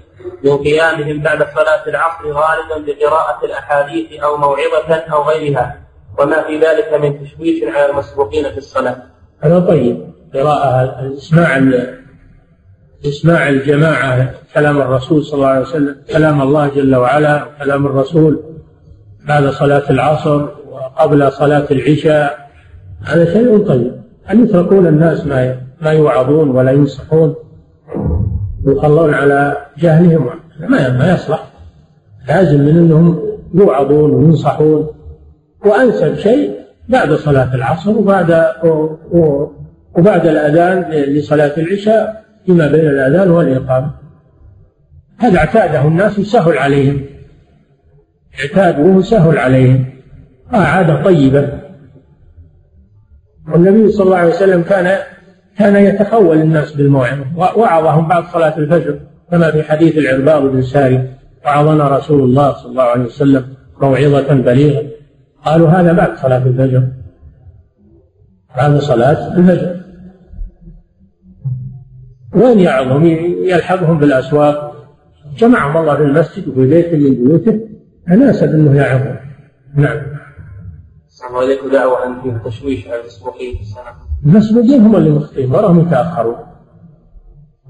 من قيامهم بعد صلاة العصر غالبا بقراءة الأحاديث أو موعظة أو غيرها؟ وما في ذلك من تشويش على المسبوقين في الصلاة؟ هذا طيب قراءة اسماع إسماع الجماعة كلام الرسول صلى الله عليه وسلم كلام الله جل وعلا وكلام الرسول. بعد صلاة العصر وقبل صلاة العشاء. هذا شيء طيب. أن يتركون الناس ما ما يوعظون ولا ينصحون. يخلون على جهلهم. ما ما يصلح. لازم من أنهم يوعظون وينصحون. وأنسب شيء بعد صلاة العصر وبعد وبعد الأذان لصلاة العشاء. فيما بين الآذان والاقامه هذا اعتاده الناس يسهل عليهم. اعتادوه سهل عليهم. عادة طيبة والنبي صلى الله عليه وسلم كان كان يتخول الناس بالموعظة. وعظهم بعد صلاة الفجر كما في حديث العرباض بن ساري. وعظنا رسول الله صلى الله عليه وسلم موعظة بليغة. قالوا هذا بعد صلاة الفجر. بعد صلاة الفجر. وين يعظهم يلحقهم بالأسواق. جمعهم الله في المسجد وفي بيت من بيوته أناسب أنه يعظهم. نعم. السلام عليكم. دعوة عن فيه تشويش على المسبوقين. في السنة المسبوقين هم اللي مخطئين ولا هم يتأخرون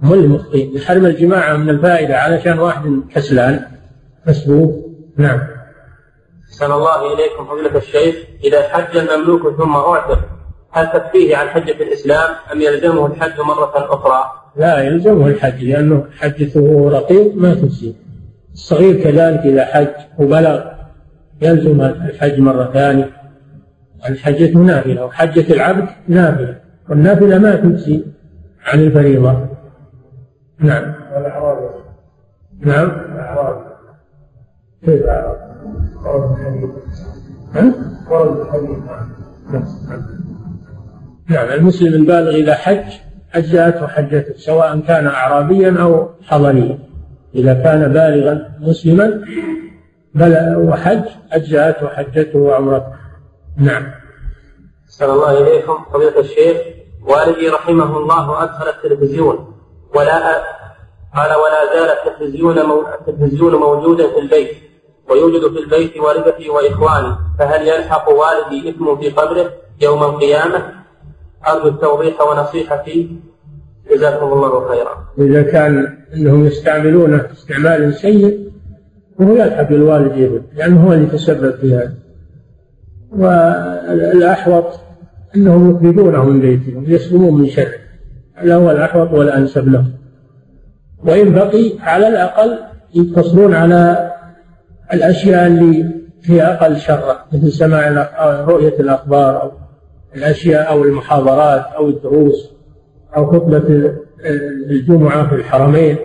هم اللي مخطئين. يحرم الجماعة من الفائدة علشان واحد كسلان. مسبوق. نعم. أحسن الله إليكم فضيلة الشيخ. إذا حج المملوك ثم أعتق هل تكفيه عن حجة الإسلام أم يلزمه الحج مرة أخرى؟ لا يلزمه الحج لأنه حجته رقيق ما تجزي الصغير كذلك إذا حج وبلغ يلزم الحج مرة ثانية. الحجة نافلة وحجة العبد نافلة. والنافلة ما تجزي عن الفريضة. نعم. نعم. كيف؟ نعم المسلم البالغ إذا حج أجزأته حجته سواء كان أعرابيا أو حضريا إذا كان بالغا مسلما بل وحج أجزأته حجته وعمرته. نعم. صلى الله إليكم. فضيلة الشيخ والدي رحمه الله أدخل التلفزيون ولا قال ولا زال التلفزيون التلفزيون موجودا في البيت ويوجد في البيت والدتي وإخواني فهل يلحق والدي إثم في قبره يوم القيامة؟ ارجو التوضيح ونصيحتي جزاكم الله خيرا. إذا كان إنهم يستعملونه استعمال سيء فهو يلحق الوالد ابن لأنه هو اللي تسبب في هذا. والأحوط إنهم يخرجونه من بيتهم يسلمون من شره. هذا هو الأحوط والأنسب له. وإن بقي على الأقل يقتصرون على الأشياء اللي هي أقل شرا مثل سماع رؤية الأخبار أو الأشياء أو المحاضرات أو الدروس أو خطبة الجمعة في الحرمين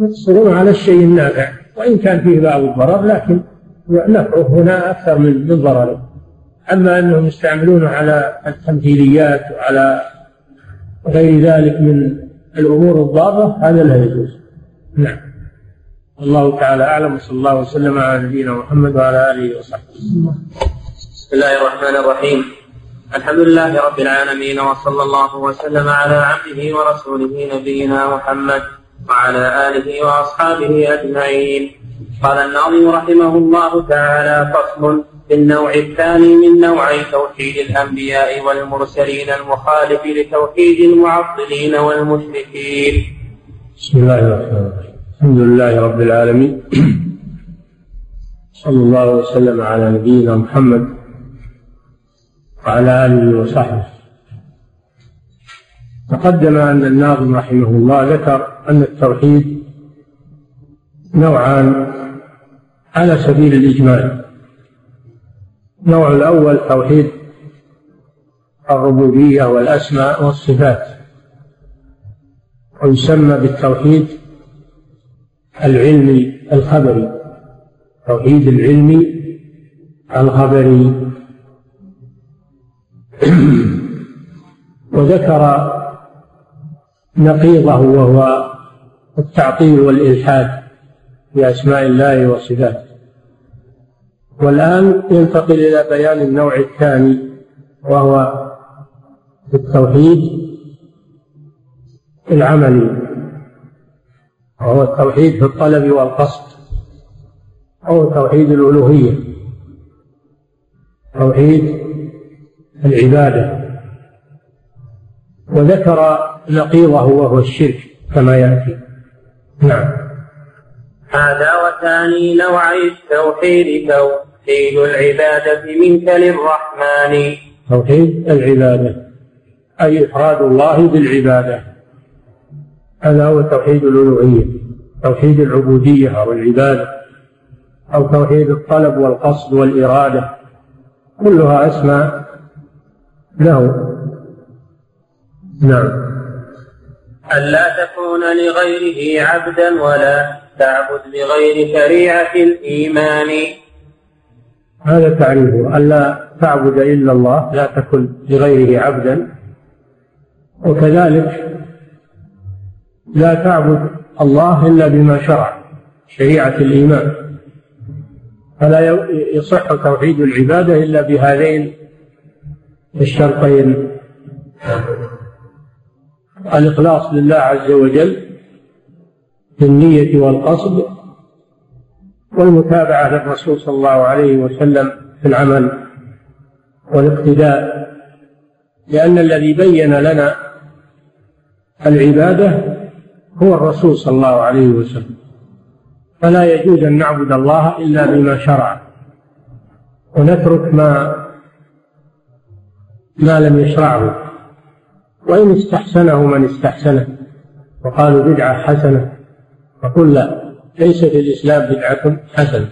يقصرون على الشيء النافع وإن كان فيه بعض الضرر لكن نفعه هنا أكثر من من ضرره. أما أنهم يستعملونه على التمثيليات وعلى غير ذلك من الأمور الضارة هذا لا يجوز. نعم. والله تعالى أعلم وصلى الله وسلم على نبينا محمد وعلى آله وصحبه. بسم الله الرحمن الرحيم. الحمد لله رب العالمين وصلى الله وسلم على عبده ورسوله نبينا محمد وعلى آله وأصحابه أجمعين. قال الناظم رحمه الله تعالى فصل في النوع الثاني من نوعي توحيد الأنبياء والمرسلين المخالف لتوحيد المعطلين والمشركين. بسم الله الرحمن الرحيم. الحمد لله رب العالمين. <clears throat> صلى الله وسلم على نبينا محمد وعلى آله وصحبه. تقدم أن الناظم رحمه الله ذكر أن التوحيد نوعان على سبيل الاجمال النوع الأول توحيد الربوبية والأسماء والصفات ويسمى بالتوحيد العلمي الخبري توحيد العلمي الخبري. <clears throat> وذكر نقيضه وهو التعطيل والإلحاد في أسماء الله وصفاته. والآن ينتقل إلى بيان النوع الثاني وهو التوحيد العملي وهو التوحيد في الطلب والقصد أو توحيد الألوهية توحيد العبادة. وذكر نقيضه وهو الشرك كما يأتي. نعم. هذا وثاني نوعي التوحيد توحيد العبادة منك للرحمن. توحيد العبادة. أي إفراد الله بالعبادة. هذا هو توحيد الألوهية توحيد العبودية أو العبادة أو توحيد الطلب والقصد والإرادة. كلها أسماء له نعم. ألا تكون لغيره عبدا ولا تعبد بغير شريعة الإيمان. هذا تعريفه. ألا تعبد إلا الله لا تكن لغيره عبدا. وكذلك لا تعبد الله إلا بما شرع شريعة الإيمان. فلا يصح توحيد العبادة إلا بهذين الشرطين. الإخلاص لله عز وجل في النية والقصد والمتابعة للرسول صلى الله عليه وسلم في العمل والاقتداء لأن الذي بين لنا العبادة هو الرسول صلى الله عليه وسلم. فلا يجوز أن نعبد الله إلا بما شرع. ونترك ما ما لم يشرعه. وإن استحسنه من استحسنه. وقالوا بدعة حسنة. فقل لا ليس في الإسلام بدعة حسنة.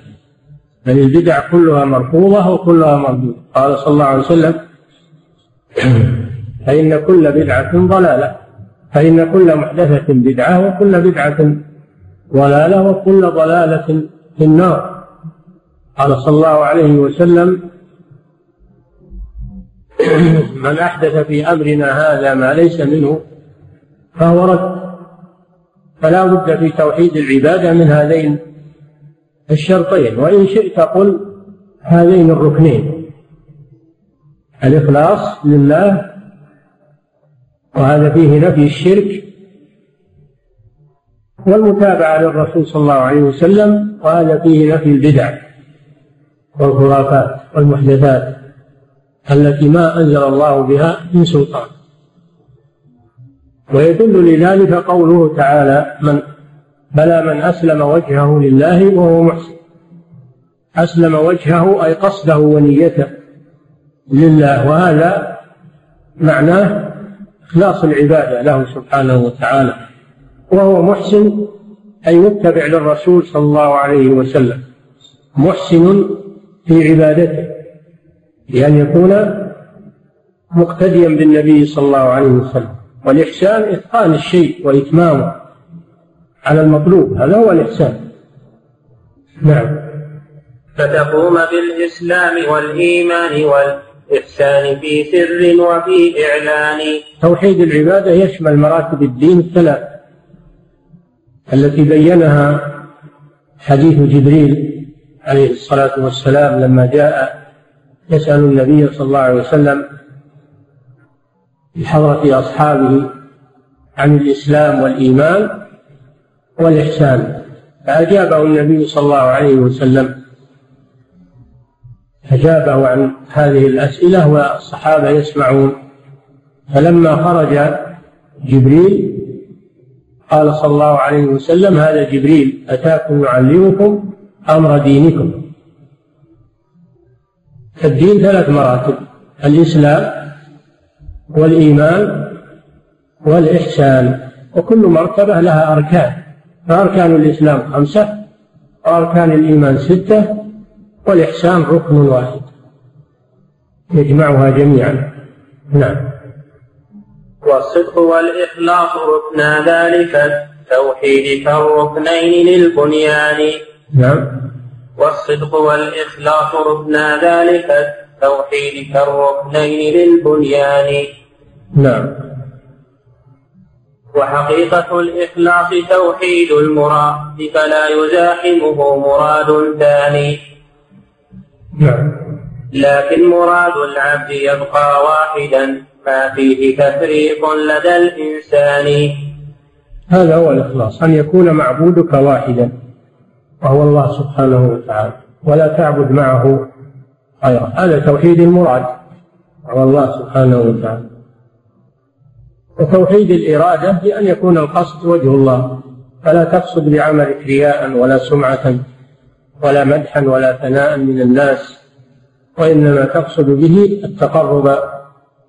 بل البدع كلها مرفوضة وكلها مردودة. قال صلى الله عليه وسلم <clears throat> فإن كل بدعة ضلالة. فإن كل محدثة بدعة وكل بدعة ضلالة وكل ضلالة في النار. قال صلى الله عليه وسلم <coughs> من أحدث في أمرنا هذا ما ليس منه فهو رد. فلا بد في توحيد العبادة من هذين الشرطين. وإن شئت قل هذين الركنين. الإخلاص لله وهذا فيه نفي الشرك والمتابعة للرسول صلى الله عليه وسلم وهذا فيه نفي البدع والخرافات والمحدثات. التي ما أنزل الله بها من سلطان. ويدل لذلك قوله تعالى من بلى من أسلم وجهه لله وهو محسن. أسلم وجهه أي قصده ونيته لله. وهذا معناه إخلاص العبادة له سبحانه وتعالى. وهو محسن أي متبع للرسول صلى الله عليه وسلم. محسن في عبادته. بأن يكون مقتديا بالنبي صلى الله عليه وسلم والإحسان إتقان الشيء وإتمامه على المطلوب هذا هو الإحسان. نعم. فتقوم بالإسلام والإيمان والإحسان في سر وفي إعلان. توحيد العبادة يشمل مراتب الدين الثلاث. التي بينها حديث جبريل عليه الصلاة والسلام لما جاء يسأل النبي صلى الله عليه وسلم بحضرة أصحابه عن الإسلام والإيمان والإحسان فأجابه النبي صلى الله عليه وسلم. أجابه عن هذه الأسئلة والصحابة يسمعون. فلما خرج جبريل قال صلى الله عليه وسلم هذا جبريل أتاكم يعلمكم أمر دينكم؟ الدين ثلاث مراتب الإسلام والإيمان والإحسان وكل مرتبة لها أركان فأركان الإسلام خمسة وأركان الإيمان ستة والإحسان ركن واحد. يجمعها جميعا. نعم. والصدق والإخلاص ركنا ذلك التوحيد كالركنين للبنيان. نعم. والصدق والإخلاص ركنا ذلك التوحيد كالركنين للبنيان. نعم. وحقيقة الإخلاص توحيد المراد فلا يزاحمه مراد ثاني. نعم. لكن مراد العبد يبقى واحدا ما فيه تفريق لدى الإنسان. هذا هو الإخلاص أن يكون معبودك واحدا. وهو الله سبحانه وتعالى. ولا تعبد معه غيره هذا توحيد المراد. وهو الله سبحانه وتعالى. وتوحيد الإرادة بأن يكون القصد وجه الله. فلا تقصد بعملك رياء ولا سمعة ولا مدحا ولا ثناء من الناس. وإنما تقصد به التقرب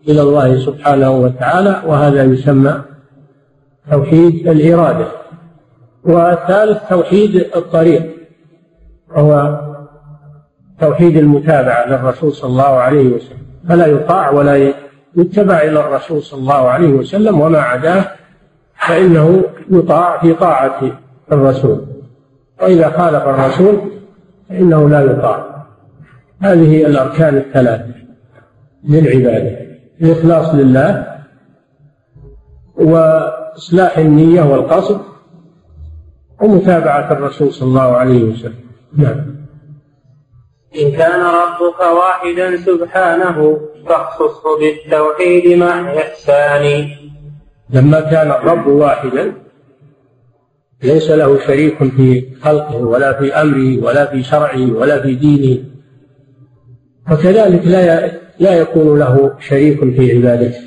إلى الله سبحانه وتعالى. وهذا يسمى توحيد الإرادة. والثالث توحيد الطريق وهو توحيد المتابعة للرسول صلى الله عليه وسلم. فلا يطاع ولا يتبع إلى الرسول صلى الله عليه وسلم وما عداه فإنه يطاع في طاعة الرسول. وإذا خالف الرسول فإنه لا يطاع. هذه الأركان الثلاثة للعبادة الإخلاص لله وإصلاح النية والقصد ومتابعة الرسول صلى الله عليه وسلم. نعم. إن كان ربك واحدا سبحانه فاخصصه بالتوحيد مع إحسان. لما كان الرب واحدا ليس له شريك في خلقه ولا في أمره ولا في شرعه ولا في دينه. وكذلك لا لا يكون له شريك في عبادته.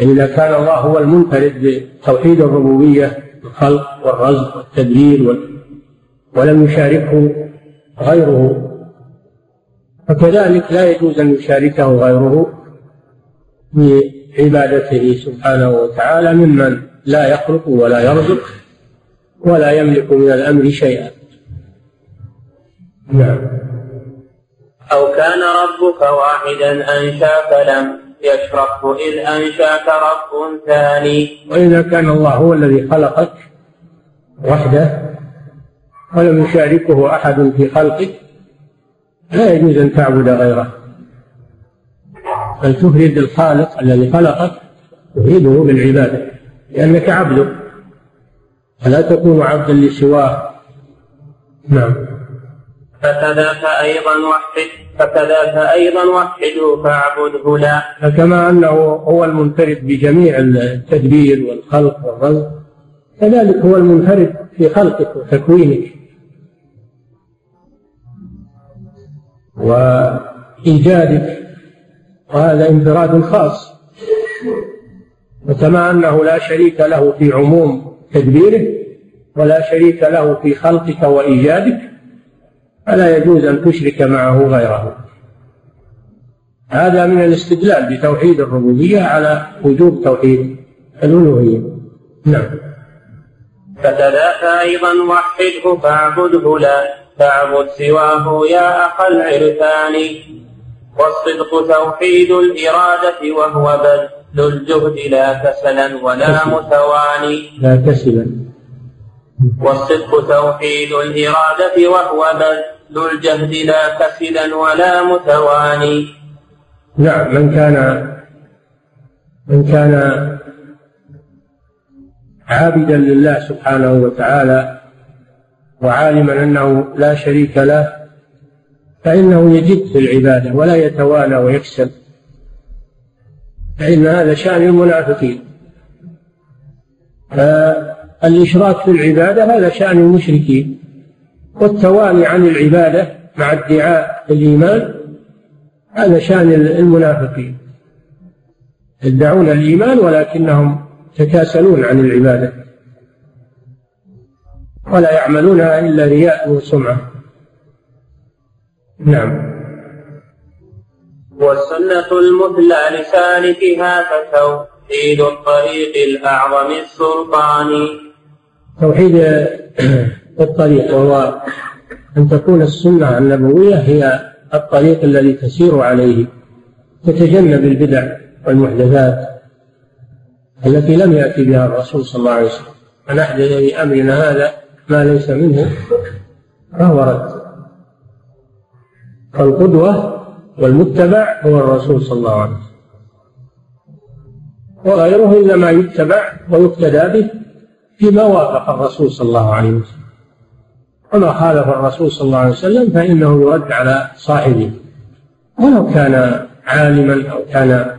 إذا كان الله هو المنفرد بتوحيد الربوبية الخلق والرزق والتدبير ولم يشاركه غيره فكذلك لا يجوز أن يشاركه غيره بعبادته سبحانه وتعالى ممن لا يخلق ولا يرزق ولا يملك من الأمر شيئا. نعم. أو كان ربك واحدا أنشاك لم يشركه إذ أنشأك رب ثاني. وإذا كان الله هو الذي خلقك وحده ولم يشاركه أحد في خلقه لا يجوز أن تعبد غيره. بل تفرد الخالق الذي خلقك تفرده بالعبادة لأنك عبده فلا تكون عبدا لسواه. نعم. فكذاك أيضا وحد فكذاك أيضا وحده فاعبده لا. فكما أنه هو المنفرد بجميع التدبير والخلق والرزق كذلك هو المنفرد في خلقك وتكوينك. وإيجادك وهذا انفراد خاص. وكما أنه لا شريك له في عموم تدبيره ولا شريك له في خلقك وإيجادك. فلا يجوز أن تشرك معه غيره. هذا من الاستدلال بتوحيد الربوبية على وجوب توحيد الألوهية. نعم. فكذاك أيضا وحده فاعبده لا تعبد سواه يا أخ العرفان. والصدق توحيد الإرادة وهو بذل الجهد لا كسلا ولا متواني. لا كسلا والصدق توحيد الإرادة وهو بذل الجهد لا كسلا ولا متواني. نعم من كان من كان عابدا لله سبحانه وتعالى وعالما أنه لا شريك له فإنه يجد في العبادة ولا يتوانى ويكسل فإن هذا شأن المنافقين. فالإشراك في العبادة هذا شأن المشركين. والتواني عن العبادة مع ادعاء الايمان هذا شأن المنافقين. يدعون الإيمان ولكنهم يتكاسلون عن العبادة. ولا يعملونها إلا رياء وسمعة. نعم. والسنة المثلى لسالكها فتوحيد الطريق الأعظم السلطان. توحيد <clears throat> الطريق وهو أن تكون السنة النبوية هي الطريق الذي تسير عليه تتجنب البدع والمحدثات التي لم يأتي بها الرسول صلى الله عليه وسلم. من أحدث في أمرنا هذا ما ليس منه فهو رد. فالقدوة والمتبع هو الرسول صلى الله عليه وسلم. وغيره إنما يتبع ويقتدى به فيما وافق الرسول صلى الله عليه وسلم. وما خالف الرسول صلى الله عليه وسلم فإنه يرد على صاحبه. ولو كان عالما أو كان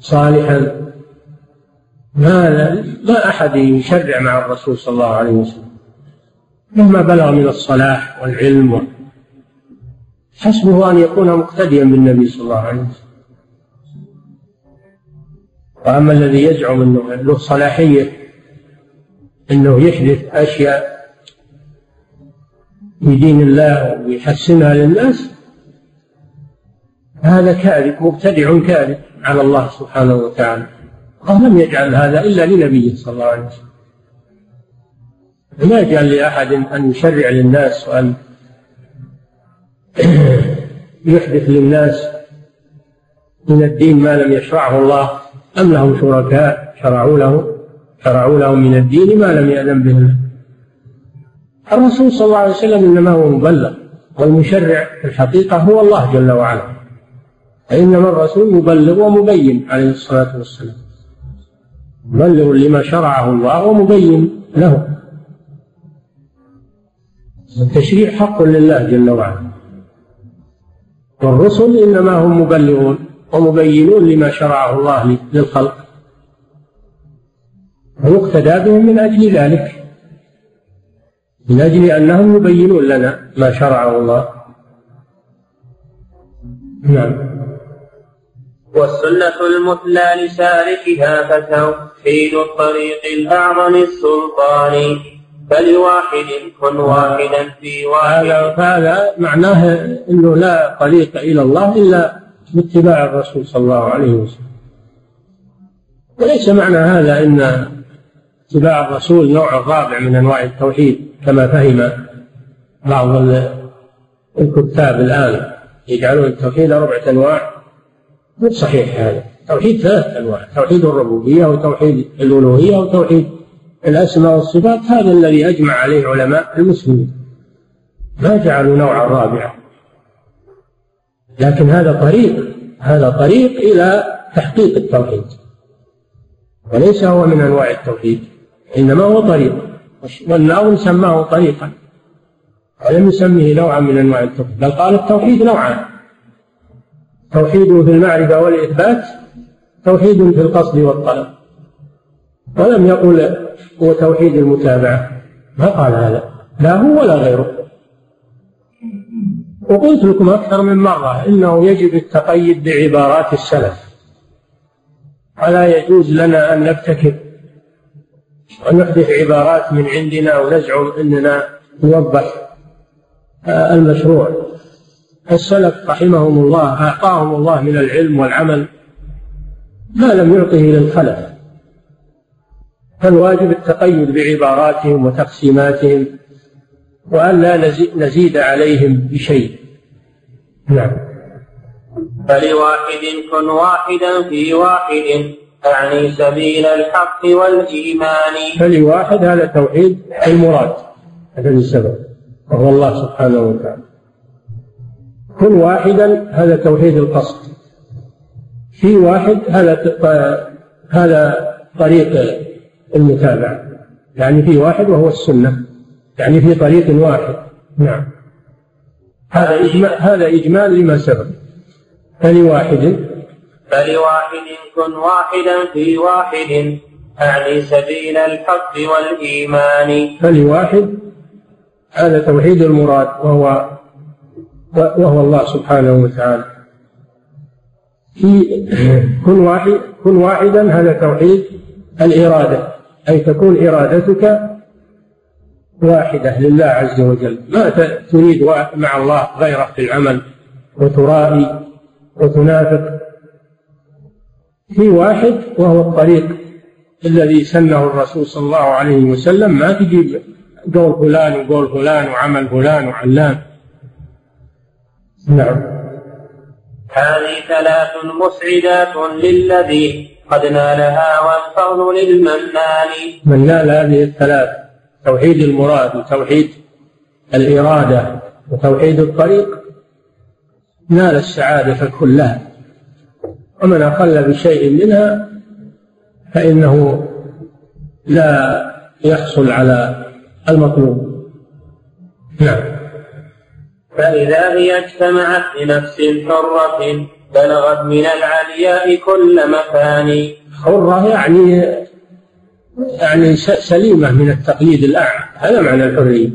صالحا ما ما أحد يشرع مع الرسول صلى الله عليه وسلم. مهما بلغ من الصلاح والعلم حسبه أن يكون مقتديا بالنبي صلى الله عليه وسلم. وأما الذي يزعم أنه له صلاحية أنه يحدث أشياء في دين الله ويحسنها للناس هذا كاذب مبتدع كاذب على الله سبحانه وتعالى. الله لم يجعل هذا إلا لنبيه صلى الله عليه وسلم. ما يجعل لأحد أن يشرع للناس وأن <clears throat> يحدث للناس من الدين ما لم يشرعه الله أم لهم شركاء شرعوا له شرعوا له من الدين ما لم يأذن به الله. الرسول صلى الله عليه وسلم إنما هو مبلغ والمشرع في الحقيقة هو الله جل وعلا. فإنما الرسول مبلغ ومبين عليه الصلاة والسلام. مبلغ لما شرعه الله ومبين له. التشريع حق لله جل وعلا. والرسل إنما هم مبلغون ومبينون لما شرعه الله للخلق. ويقتدى بهم من أجل ذلك. من أجل أنهم يبينون لنا ما شرعه الله. نعم. والسنة المثلى لسالكها فتوحيد الطريق الأعظم السلطان. فلواحد كن واحدا في واحد. هذا فهذا معناه إنه لا طريق إلى الله إلا باتباع الرسول صلى الله عليه وسلم. وليس معنى هذا إن اتباع الرسول نوع رابع من أنواع التوحيد. كما فهم بعض الكتاب الآن يجعلون التوحيد اربعه أنواع. مو صحيح هذا. توحيد ثلاث أنواع. توحيد الربوبية وتوحيد الألوهية وتوحيد الأسماء والصفات. هذا الذي أجمع عليه علماء المسلمين. ما جعلوا نوعا رابعا. لكن هذا طريق هذا طريق إلى تحقيق التوحيد. وليس هو من أنواع التوحيد إنما هو طريق. والناظم سماه طريقا. ولم يسميه نوعا من أنواع التوحيد بل قال التوحيد نوعان توحيد في المعرفة والإثبات توحيد في القصد والطلب. ولم يقل هو توحيد المتابعة. ما قال هذا؟ لا هو ولا غيره. وقلت لكم أكثر من مرة إنه يجب التقيد بعبارات السلف. ولا يجوز لنا أن نبتكر. ونحدث عبارات من عندنا ونزعم أننا نوضح المشروع. السلف رحمهم الله أعطاهم الله من العلم والعمل ما لم يعطه للخلف فالواجب التقيد بعباراتهم وتقسيماتهم وأن لا نزيد عليهم بشيء. نعم. فلواحد كن واحدا في واحد. أعني سبيل الحق والإيمان. فلواحد هذا توحيد المراد هذا السبب وهو الله سبحانه وتعالى. كن واحدا هذا توحيد القصد. في واحد هذا هذا طريق المتابعة. يعني في واحد وهو السنة. يعني في طريق واحد. نعم. هذا إجمال هذا إجمال لما سبق. فلواحد فلواحد كن واحدا في واحد أعني سبيل الحق والإيمان. فلواحد هذا توحيد المراد وهو وهو الله سبحانه وتعالى. في كن واحد كن واحدا هذا توحيد الإرادة أي تكون إرادتك واحدة لله عز وجل. ما تريد مع الله غيره في العمل وترائي وتنافق في واحد وهو الطريق الذي سنه الرسول صلى الله عليه وسلم. ما تجيب قول فلان وقول فلان وعمل فلان وعلان. نعم. هذه ثلاث مسعدات للذي قد نالها والفضل للمنان. من نال هذه الثلاث؟ توحيد المراد وتوحيد الإرادة وتوحيد الطريق. نال السعادة كلها. ومن أقل بشيء منها فإنه لا يحصل على المطلوب. نعم. فإذا هي اجتمعت لنفس حرة بلغت من العلياء كل مكان. حرة يعني يعني سليمة من التقليد الأعمى. هذا معنى الحرية.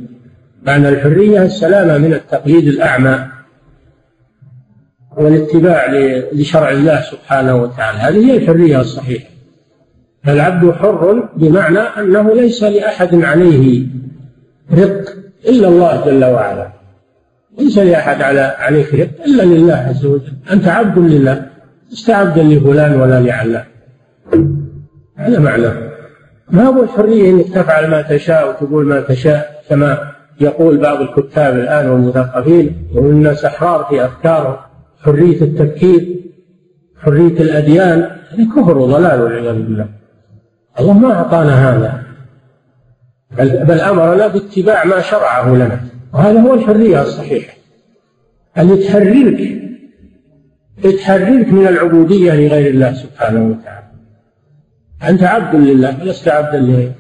معنى الحرية السلامة من التقليد الأعمى. والاتباع لشرع الله سبحانه وتعالى. هذه هي الحرية الصحيحة. العبد حر بمعنى أنه ليس لأحد عليه رق إلا الله جل وعلا. ليس لأحد على عليك رق إلا لله عز وجل. أنت عبد لله. لست عبدا لفلان ولا لعلان. هذا معنى. ما هو الحرية أنك تفعل ما تشاء وتقول ما تشاء؟ كما يقول بعض الكتاب الآن والمثقفين وهم الناس أحرار في أفكارهم حرية التفكير حرية الأديان هذا كفر وضلال والعياذ بالله. الله ما أعطانا هذا. بل, بل أمرنا باتباع ما شرعه لنا. وهذا هو الحرية الصحيحة. أن تحررك تحررك من العبودية لغير الله سبحانه وتعالى. أنت عبد لله ولست عبدا لغيره.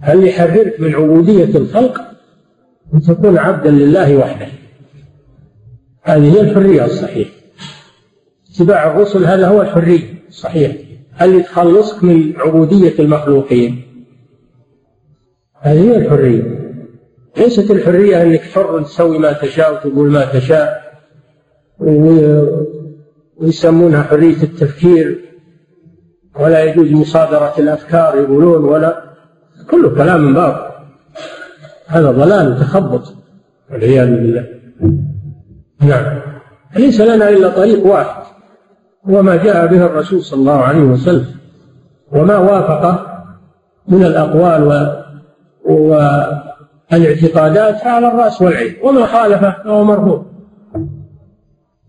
هل يحررك من عبودية الخلق؟ وتكون عبدا لله وحده. هذه هي الحرية الصحيحة. اتباع الرسل هذا هو الحرية الصحيحة اللي تخلصك من عبودية المخلوقين. هذه هي الحرية. ليست الحرية أنك حر تسوي ما تشاء وتقول ما تشاء ويسمونها حرية التفكير ولا يجوز مصادرة الأفكار يقولون ولا. كله كلام باطل. هذا ضلال وتخبط والعياذ بالله. نعم. ليس لنا إلا طريق واحد هو ما جاء به الرسول صلى الله عليه وسلم وما وافقه من الأقوال و... والاعتقادات على الرأس والعين وما خالفه فهو مرفوض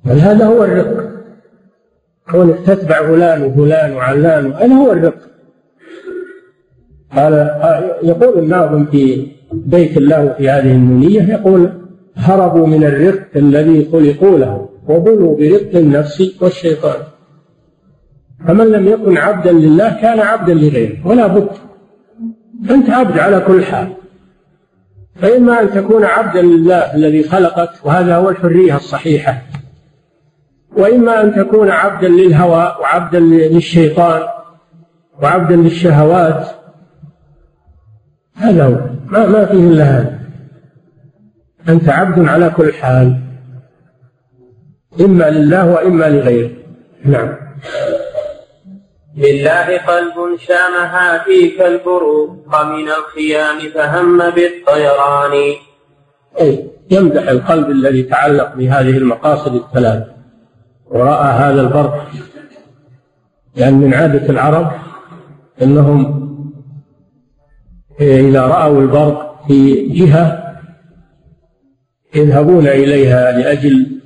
بل هذا هو الرق كونك تتبع فلان وفلان وعلان هذا هو الرق قال يقول الناظم في بيت الله في هذه النونية يقول هربوا من الرق الذي خلقوا له وبلوا برق النفس والشيطان. فمن لم يكن عبدا لله كان عبدا لغيره ولا بد أنت عبد على كل حال. فإما أن تكون عبدا لله الذي خلقك وهذا هو الحرية الصحيحة. وإما أن تكون عبدا للهوى وعبدا للشيطان وعبدا للشهوات. هذا هو. ما, ما فيه إلا هذا. أنت عبد على كل حال. إما لله وإما لغيره. نعم. لله قلب شامها فيك البروق من الخيام فهم بالطيران. أي يمدح القلب الذي تعلق بهذه المقاصد الثلاث. ورأى هذا البرق لأن من عادة العرب أنهم إذا رأوا البرق في جهة يذهبون إليها لأجل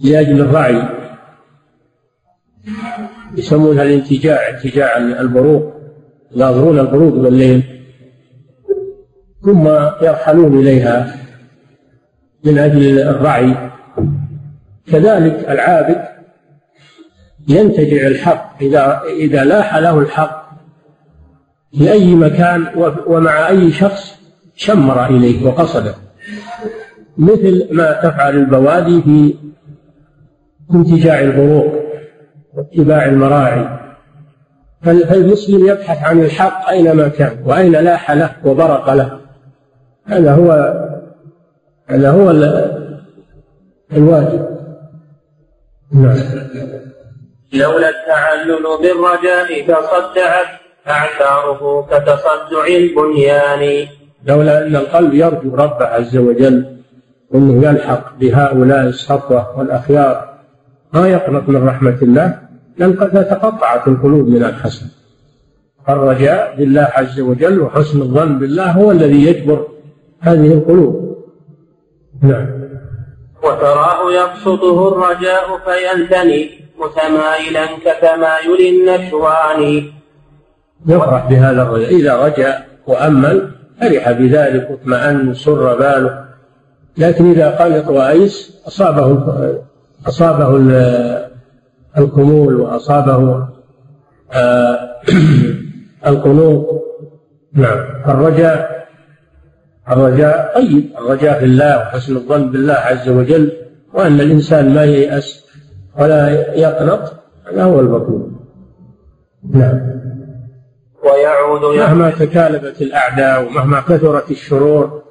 لأجل الرعي. يسمونها الانتجاع انتجاع البروق. يناظرون البروق بالليل ثم يرحلون إليها من أجل الرعي. كذلك العابد ينتجع الحق. إذا إذا لاح له الحق في أي مكان ومع أي شخص شمر إليه وقصده. مثل ما تفعل البوادي في انتجاع البروق واتباع المراعي. فالمسلم يبحث عن الحق أينما كان وأين لاح له وبرق له. هذا هو هذا هو الواجب. نعم. لولا التعلل بالرجاء تصدعت أعثاره كتصدع البنيان. لولا أن القلب يرجو ربه عز وجل أنه يلحق بهؤلاء الصفوة والأخيار. ما يقنط من رحمة الله؟ لقد تقطعت القلوب من الحسن الرجاء بالله عز وجل وحسن الظن بالله هو الذي يجبر هذه القلوب. نعم. وتراه يبسطه الرجاء فينثني متمايلا كتمايل النشوان. يفرح بهذا الرجاء. إذا رجا وأمل فرح بذلك واطمأن سر باله. لكن إذا قلق وأيس أصابه أصابه الخمول وأصابه آه، <clears throat> القنوط. نعم. الرجاء الرجاء طيب. الرجاء في الله وحسن الظن بالله عز وجل وأن الإنسان ما ييأس ولا يقنط هذا هو المطلوب نعم. ويعود مهما تكالبت الأعداء ومهما كثرت الشرور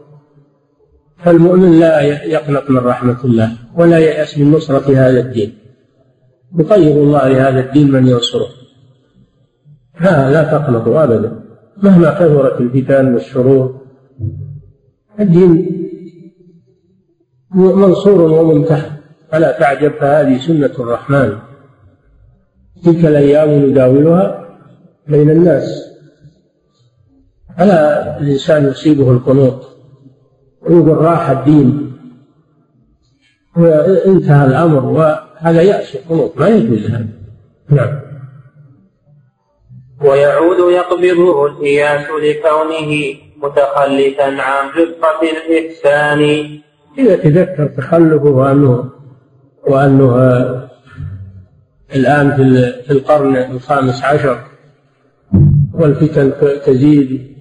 فالمؤمن لا يقنط من رحمة الله ولا ييأس من نصرة هذا الدين. يطيب الله لهذا الدين من ينصره. لا لا تقنطوا أبدا. مهما كثرت الفتن والشرور الدين منصور وممتحن فلا تعجب فهذه سنة الرحمن. تلك الأيام نداولها بين الناس. فلا الإنسان يصيبه القنوط. ويقول راح الدين. وانتهى الأمر وهذا يأس القنوط ما يجوز هذا. نعم. ويعود يقبضه الإياس لكونه متخلفا عن رفقة الإحسان. إذا تذكر تخلفه وأنه وأنه الآن في القرن الخامس عشر والفتن تزيد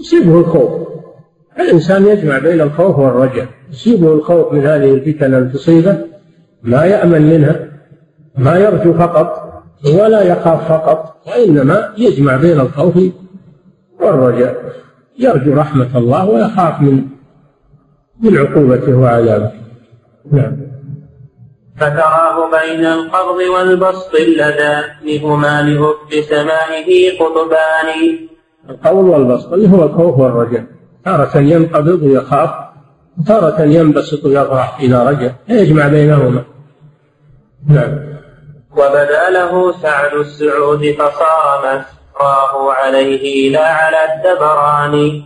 يصيبه الخوف. الإنسان يجمع بين الخوف والرجاء. يصيبه الخوف من هذه الفتن التصيبه ما يأمن منها ما يرجو فقط ولا يخاف فقط وإنما يجمع بين الخوف والرجاء. يرجو رحمة الله ويخاف من من عقوبته وعذابه. نعم. فتراه بين القبض والبسط اللذان لهب سمائه قطبان. القول والبسط اللي هو الخوف والرجاء. تارة ينقبض ويخاف تارة ينبسط ويفرح إذا رجع يجمع بينهما. نعم. وبدا له سعد السعود فصار مسراه عليه لا على الدبران.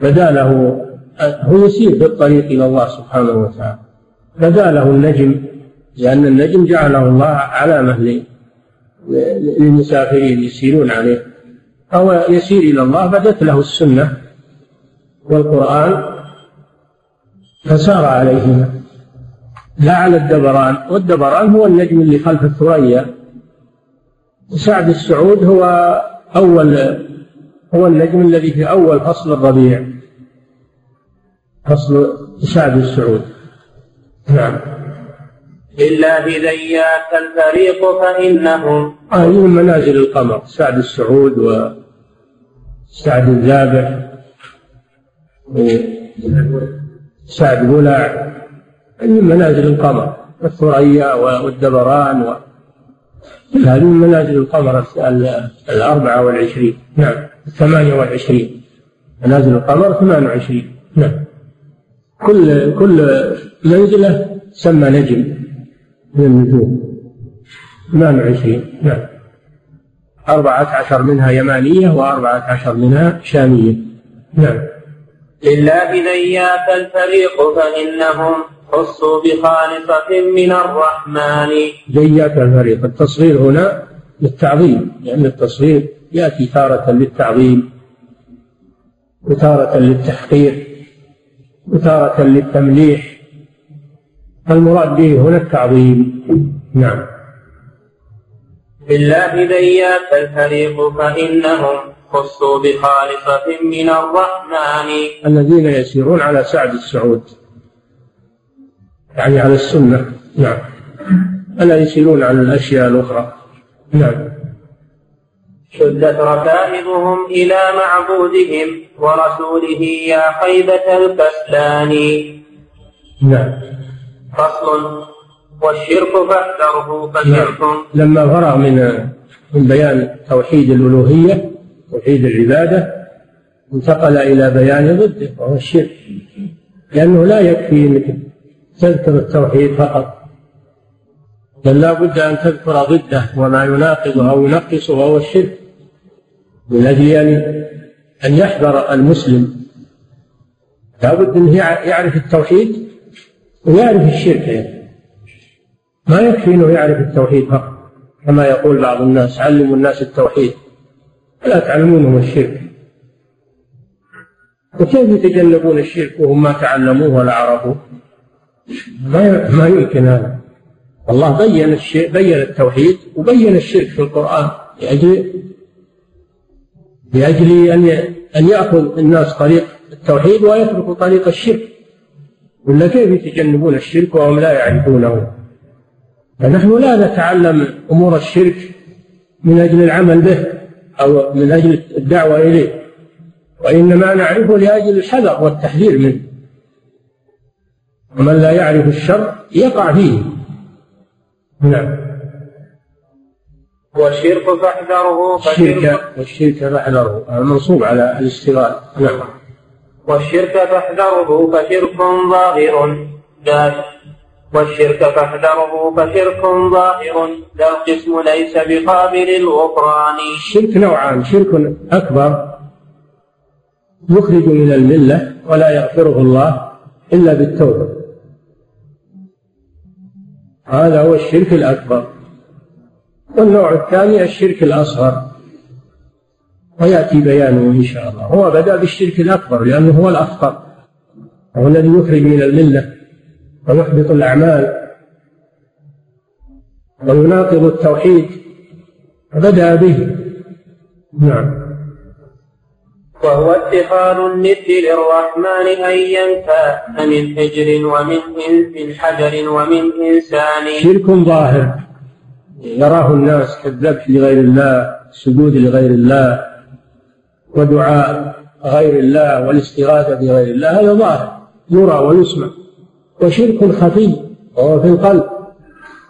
بدا له هو يسير في الطريق إلى الله سبحانه وتعالى. بدا له النجم لأن النجم جعله الله علامة للمسافرين يسيرون عليه. فهو يسير إلى الله بدت له السنة. والقرآن فسار عليهما. لا على الدبران. والدبران هو النجم اللي خلف الثريا. وسعد السعود هو أول هو النجم الذي في أول فصل الربيع. فصل سعد السعود. نعم. لله ذياك الفريق فإنهم هذه من منازل القمر. سعد السعود وسعد الذابح. وسعد بلع من منازل القمر؟ والثريا والدبران و هذه من منازل القمر الأربعة والعشرين. نعم الثمانية والعشرين. منازل القمر ثمان وعشرين. نعم. كل كل منزلة سمى نجم. من النجوم ثمان وعشرين. نعم. أربعة عشر منها يمانية وأربعة عشر منها شامية. نعم. لله ذيات الفريق فإنهم خصوا بخالصة من الرحمن. ذيات الفريق التصغير هنا للتعظيم لأن التصغير يأتي تارة للتعظيم وتارة للتحقير وتارة للتمليح. المراد به هنا التعظيم. نعم. لله ذيات الفريق فإنهم خصوا بخالصة من الرحمن. الذين يسيرون على سعد السعود. يعني على السنة. نعم. ألا يسيرون على الأشياء الأخرى. نعم. شدت ركائبهم إلى معبودهم ورسوله يا خيبة الكسلان. نعم. فصل. والشرك فاحذره فشرك. نعم. لما فرغ من من بيان توحيد الألوهية توحيد العبادة انتقل إلى بيان ضده وهو الشرك. لأنه لا يكفي أنك تذكر التوحيد فقط. بل لا بد أن تذكر ضده وما يناقضه أو ينقصه وهو الشرك. من أجل أن أن يحذر المسلم. لا بد أنه يعرف التوحيد ويعرف الشرك يعني. ما يكفي أنه يعرف التوحيد فقط. كما يقول بعض الناس علموا الناس التوحيد. ولا تعلمونهم الشرك. وكيف يتجنبون الشرك وهم ما تعلموه ولا عرفوه؟ ما ما يمكن هذا. الله بين الشيء بين التوحيد وبين الشرك في القرآن لأجل لأجل أن أن يأخذ الناس طريق التوحيد ويتركوا طريق الشرك. ولا كيف يتجنبون الشرك وهم لا يعرفونه؟ فنحن لا نتعلم أمور الشرك من أجل العمل به. أو من أجل الدعوة إليه. وإنما نعرفه لأجل الحذر والتحذير منه. ومن لا يعرف الشر يقع فيه. نعم. والشرك فاحذره الشرك والشرك فاحذره. منصوب على الاشتغال نعم. والشرك فاحذره فشرك ظاهر. والشرك فاحذره فشرك ظاهر لا القسم ليس بقابل الغفران. الشرك نوعان شرك أكبر يخرج من الملة ولا يغفره الله إلا بالتوبة. هذا هو الشرك الأكبر. والنوع الثاني الشرك الأصغر. ويأتي بيانه إن شاء الله. هو بدأ بالشرك الأكبر لأنه هو الأخطر. هو الذي يخرج من الملة. ويحبط الأعمال ويناقض التوحيد بدأ به. نعم. وهو اتخاذ الند للرحمن أيا كان من حجر ومن من حجر ومن إنسان. شرك ظاهر. يراه الناس كالذبح لغير الله السجود لغير الله ودعاء غير الله والاستغاثة بغير الله هذا ظاهر. يرى ويسمع. وشرك خفي وهو في القلب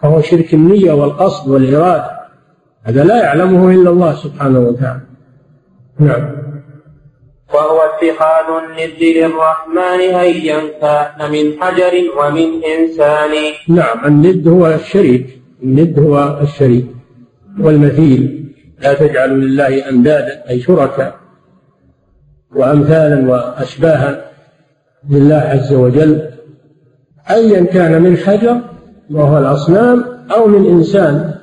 وهو شرك النية والقصد والإرادة. هذا لا يعلمه إلا الله سبحانه وتعالى. نعم. وهو اتخاذ الند للرحمن هيا كان من حجر ومن إنسان. نعم الند هو الشريك الند هو الشريك والمثيل. لا تجعلوا لله أندادا أي شركاء وأمثالا وأشباها لله عز وجل. أيا كان من حجر وهو الأصنام أو من إنسان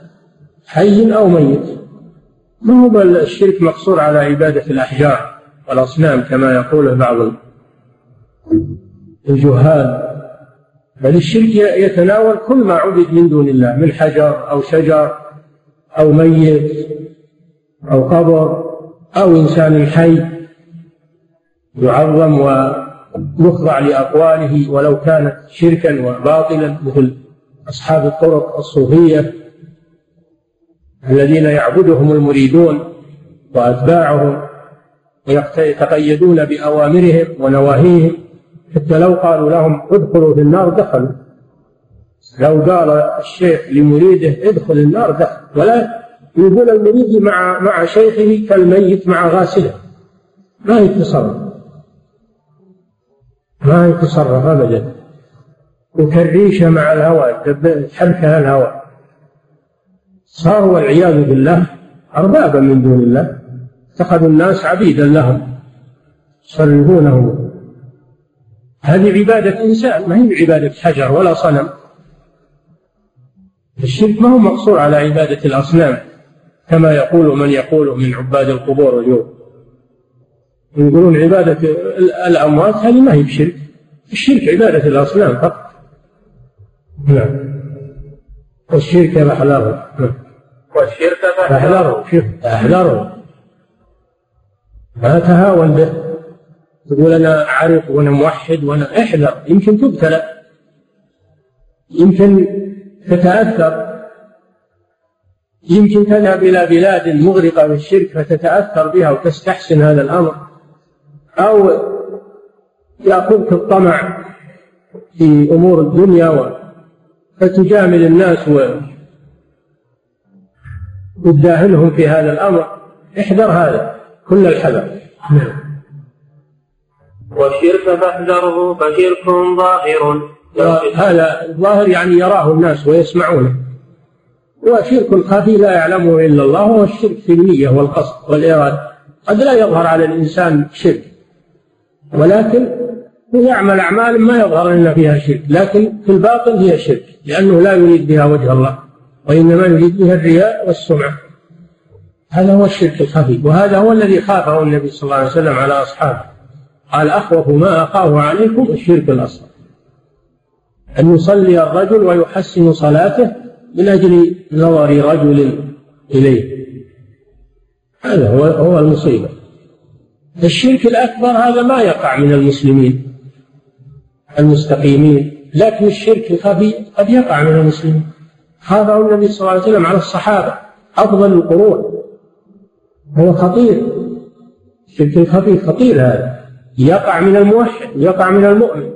حي أو ميت. ما هو الشرك مقصور على عبادة الأحجار والأصنام كما يقوله بعض الجهال. بل الشرك يتناول كل ما عبد من دون الله من حجر أو شجر أو ميت أو قبر أو إنسان حي يعظم ويخضع لأقواله ولو كانت شركا وباطلا مثل أصحاب الطرق الصوفية الذين يعبدهم المريدون وأتباعهم ويتقيدون بأوامرهم ونواهيهم حتى لو قالوا لهم ادخلوا في النار دخلوا. لو قال الشيخ لمريده ادخل النار دخل. ولا يقول المريد مع مع شيخه كالميت مع غاسله. ما يتصرف ما يتصرف ابدا وكالريشة مع الهواء تحركها الهواء. صار والعياذ بالله أربابا من دون الله. اتخذوا الناس عبيدا لهم. يصرفونهم هذه عبادة إنسان ما هي عبادة حجر ولا صنم. الشرك ما هو مقصور على عبادة الأصنام كما يقول من يقول من عباد القبور اليوم يقولون عبادة الأموات هذه ما هي بشرك. الشرك عبادة الأصنام فقط. نعم. والشرك فاحذره والشرك فاحذره فاحذره ما تهاون به. تقول أنا أعرف وأنا موحد وأنا احذر. يمكن تبتلى. يمكن تتأثر. يمكن تذهب إلى بلاد مغرقة بالشرك فتتأثر بها وتستحسن هذا الأمر. أو يأخذك الطمع في أمور الدنيا فتجامل الناس وتداهنهم في هذا الأمر. احذر هذا كل الحذر. نعم. والشرك فاحذره فشرك ظاهر. هذا الظاهر يعني يراه الناس ويسمعونه. وشرك خفي لا يعلمه إلا الله هو الشرك في النية والقصد والإرادة. قد لا يظهر على الإنسان شرك. ولكن يعمل أعمال ما يظهر إن فيها شرك لكن في الباطن هي شرك لأنه لا يريد بها وجه الله وإنما يريد بها الرياء والسمعة. هذا هو الشرك الخفي وهذا هو الذي خافه النبي صلى الله عليه وسلم على أصحابه. قال أخوف ما أخاف عليكم الشرك الأصغر. أن يصلي الرجل ويحسن صلاته من أجل نظر رجل إليه. هذا هو هو المصيبة. الشرك الأكبر هذا ما يقع من المسلمين المستقيمين لكن الشرك الخفي قد يقع من المسلمين. خافه النبي صلى الله عليه وسلم على الصحابة أفضل القرون. هو خطير. الشرك الخفي خطير هذا. يقع من الموحد يقع من المؤمن.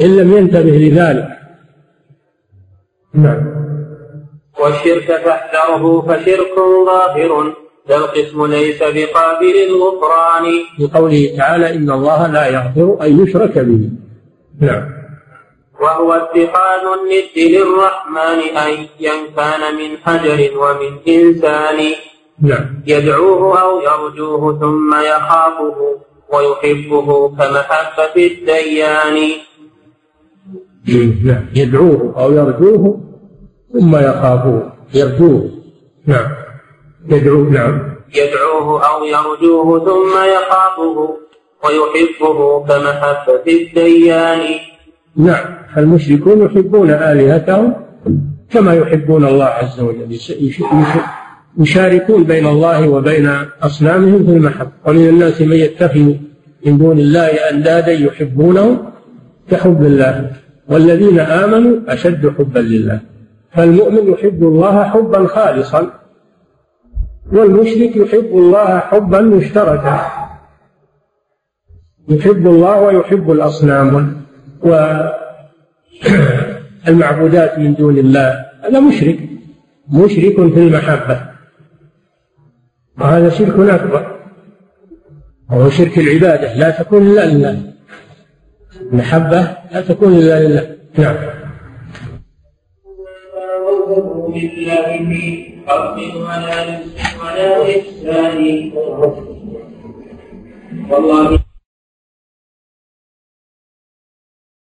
إن لم ينتبه لذلك. نعم. والشرك فاحذره فشرك ظاهر. فالقسم ليس بقابل الغفران. لقوله تعالى إن الله لا يغفر أن يشرك به. نعم. وهو اتخاذ الند للرحمن أيا كان من حجر ومن إنسان. نعم. يدعوه أو يرجوه ثم يخافه ويحبه كمحبة الديان. نعم. يدعوه أو يرجوه ثم يخافه. يرجوه. نعم. يدعوه نعم. يدعوه أو يرجوه ثم يخافه ويحبه كمحبة الديان. نعم. فالمشركون يحبون آلهتهم كما يحبون الله عز وجل. يشاركون بين الله وبين أصنامهم في المحبة. ومن الناس من يتخذ من دون الله أندادا يحبونهم كحب الله. والذين آمنوا أشد حبا لله. فالمؤمن يحب الله حبا خالصا. والمشرك يحب الله حبا مشتركا. يحب الله ويحب الأصنام والمعبودات <clears throat> من دون الله. هذا مشرك. مشرك في المحبة. وهذا شرك أكبر. وهو شرك العبادة. لا تكون إلا لله. المحبة لا تكون إلا لله. نعم. بالله في حق ولا ولا والله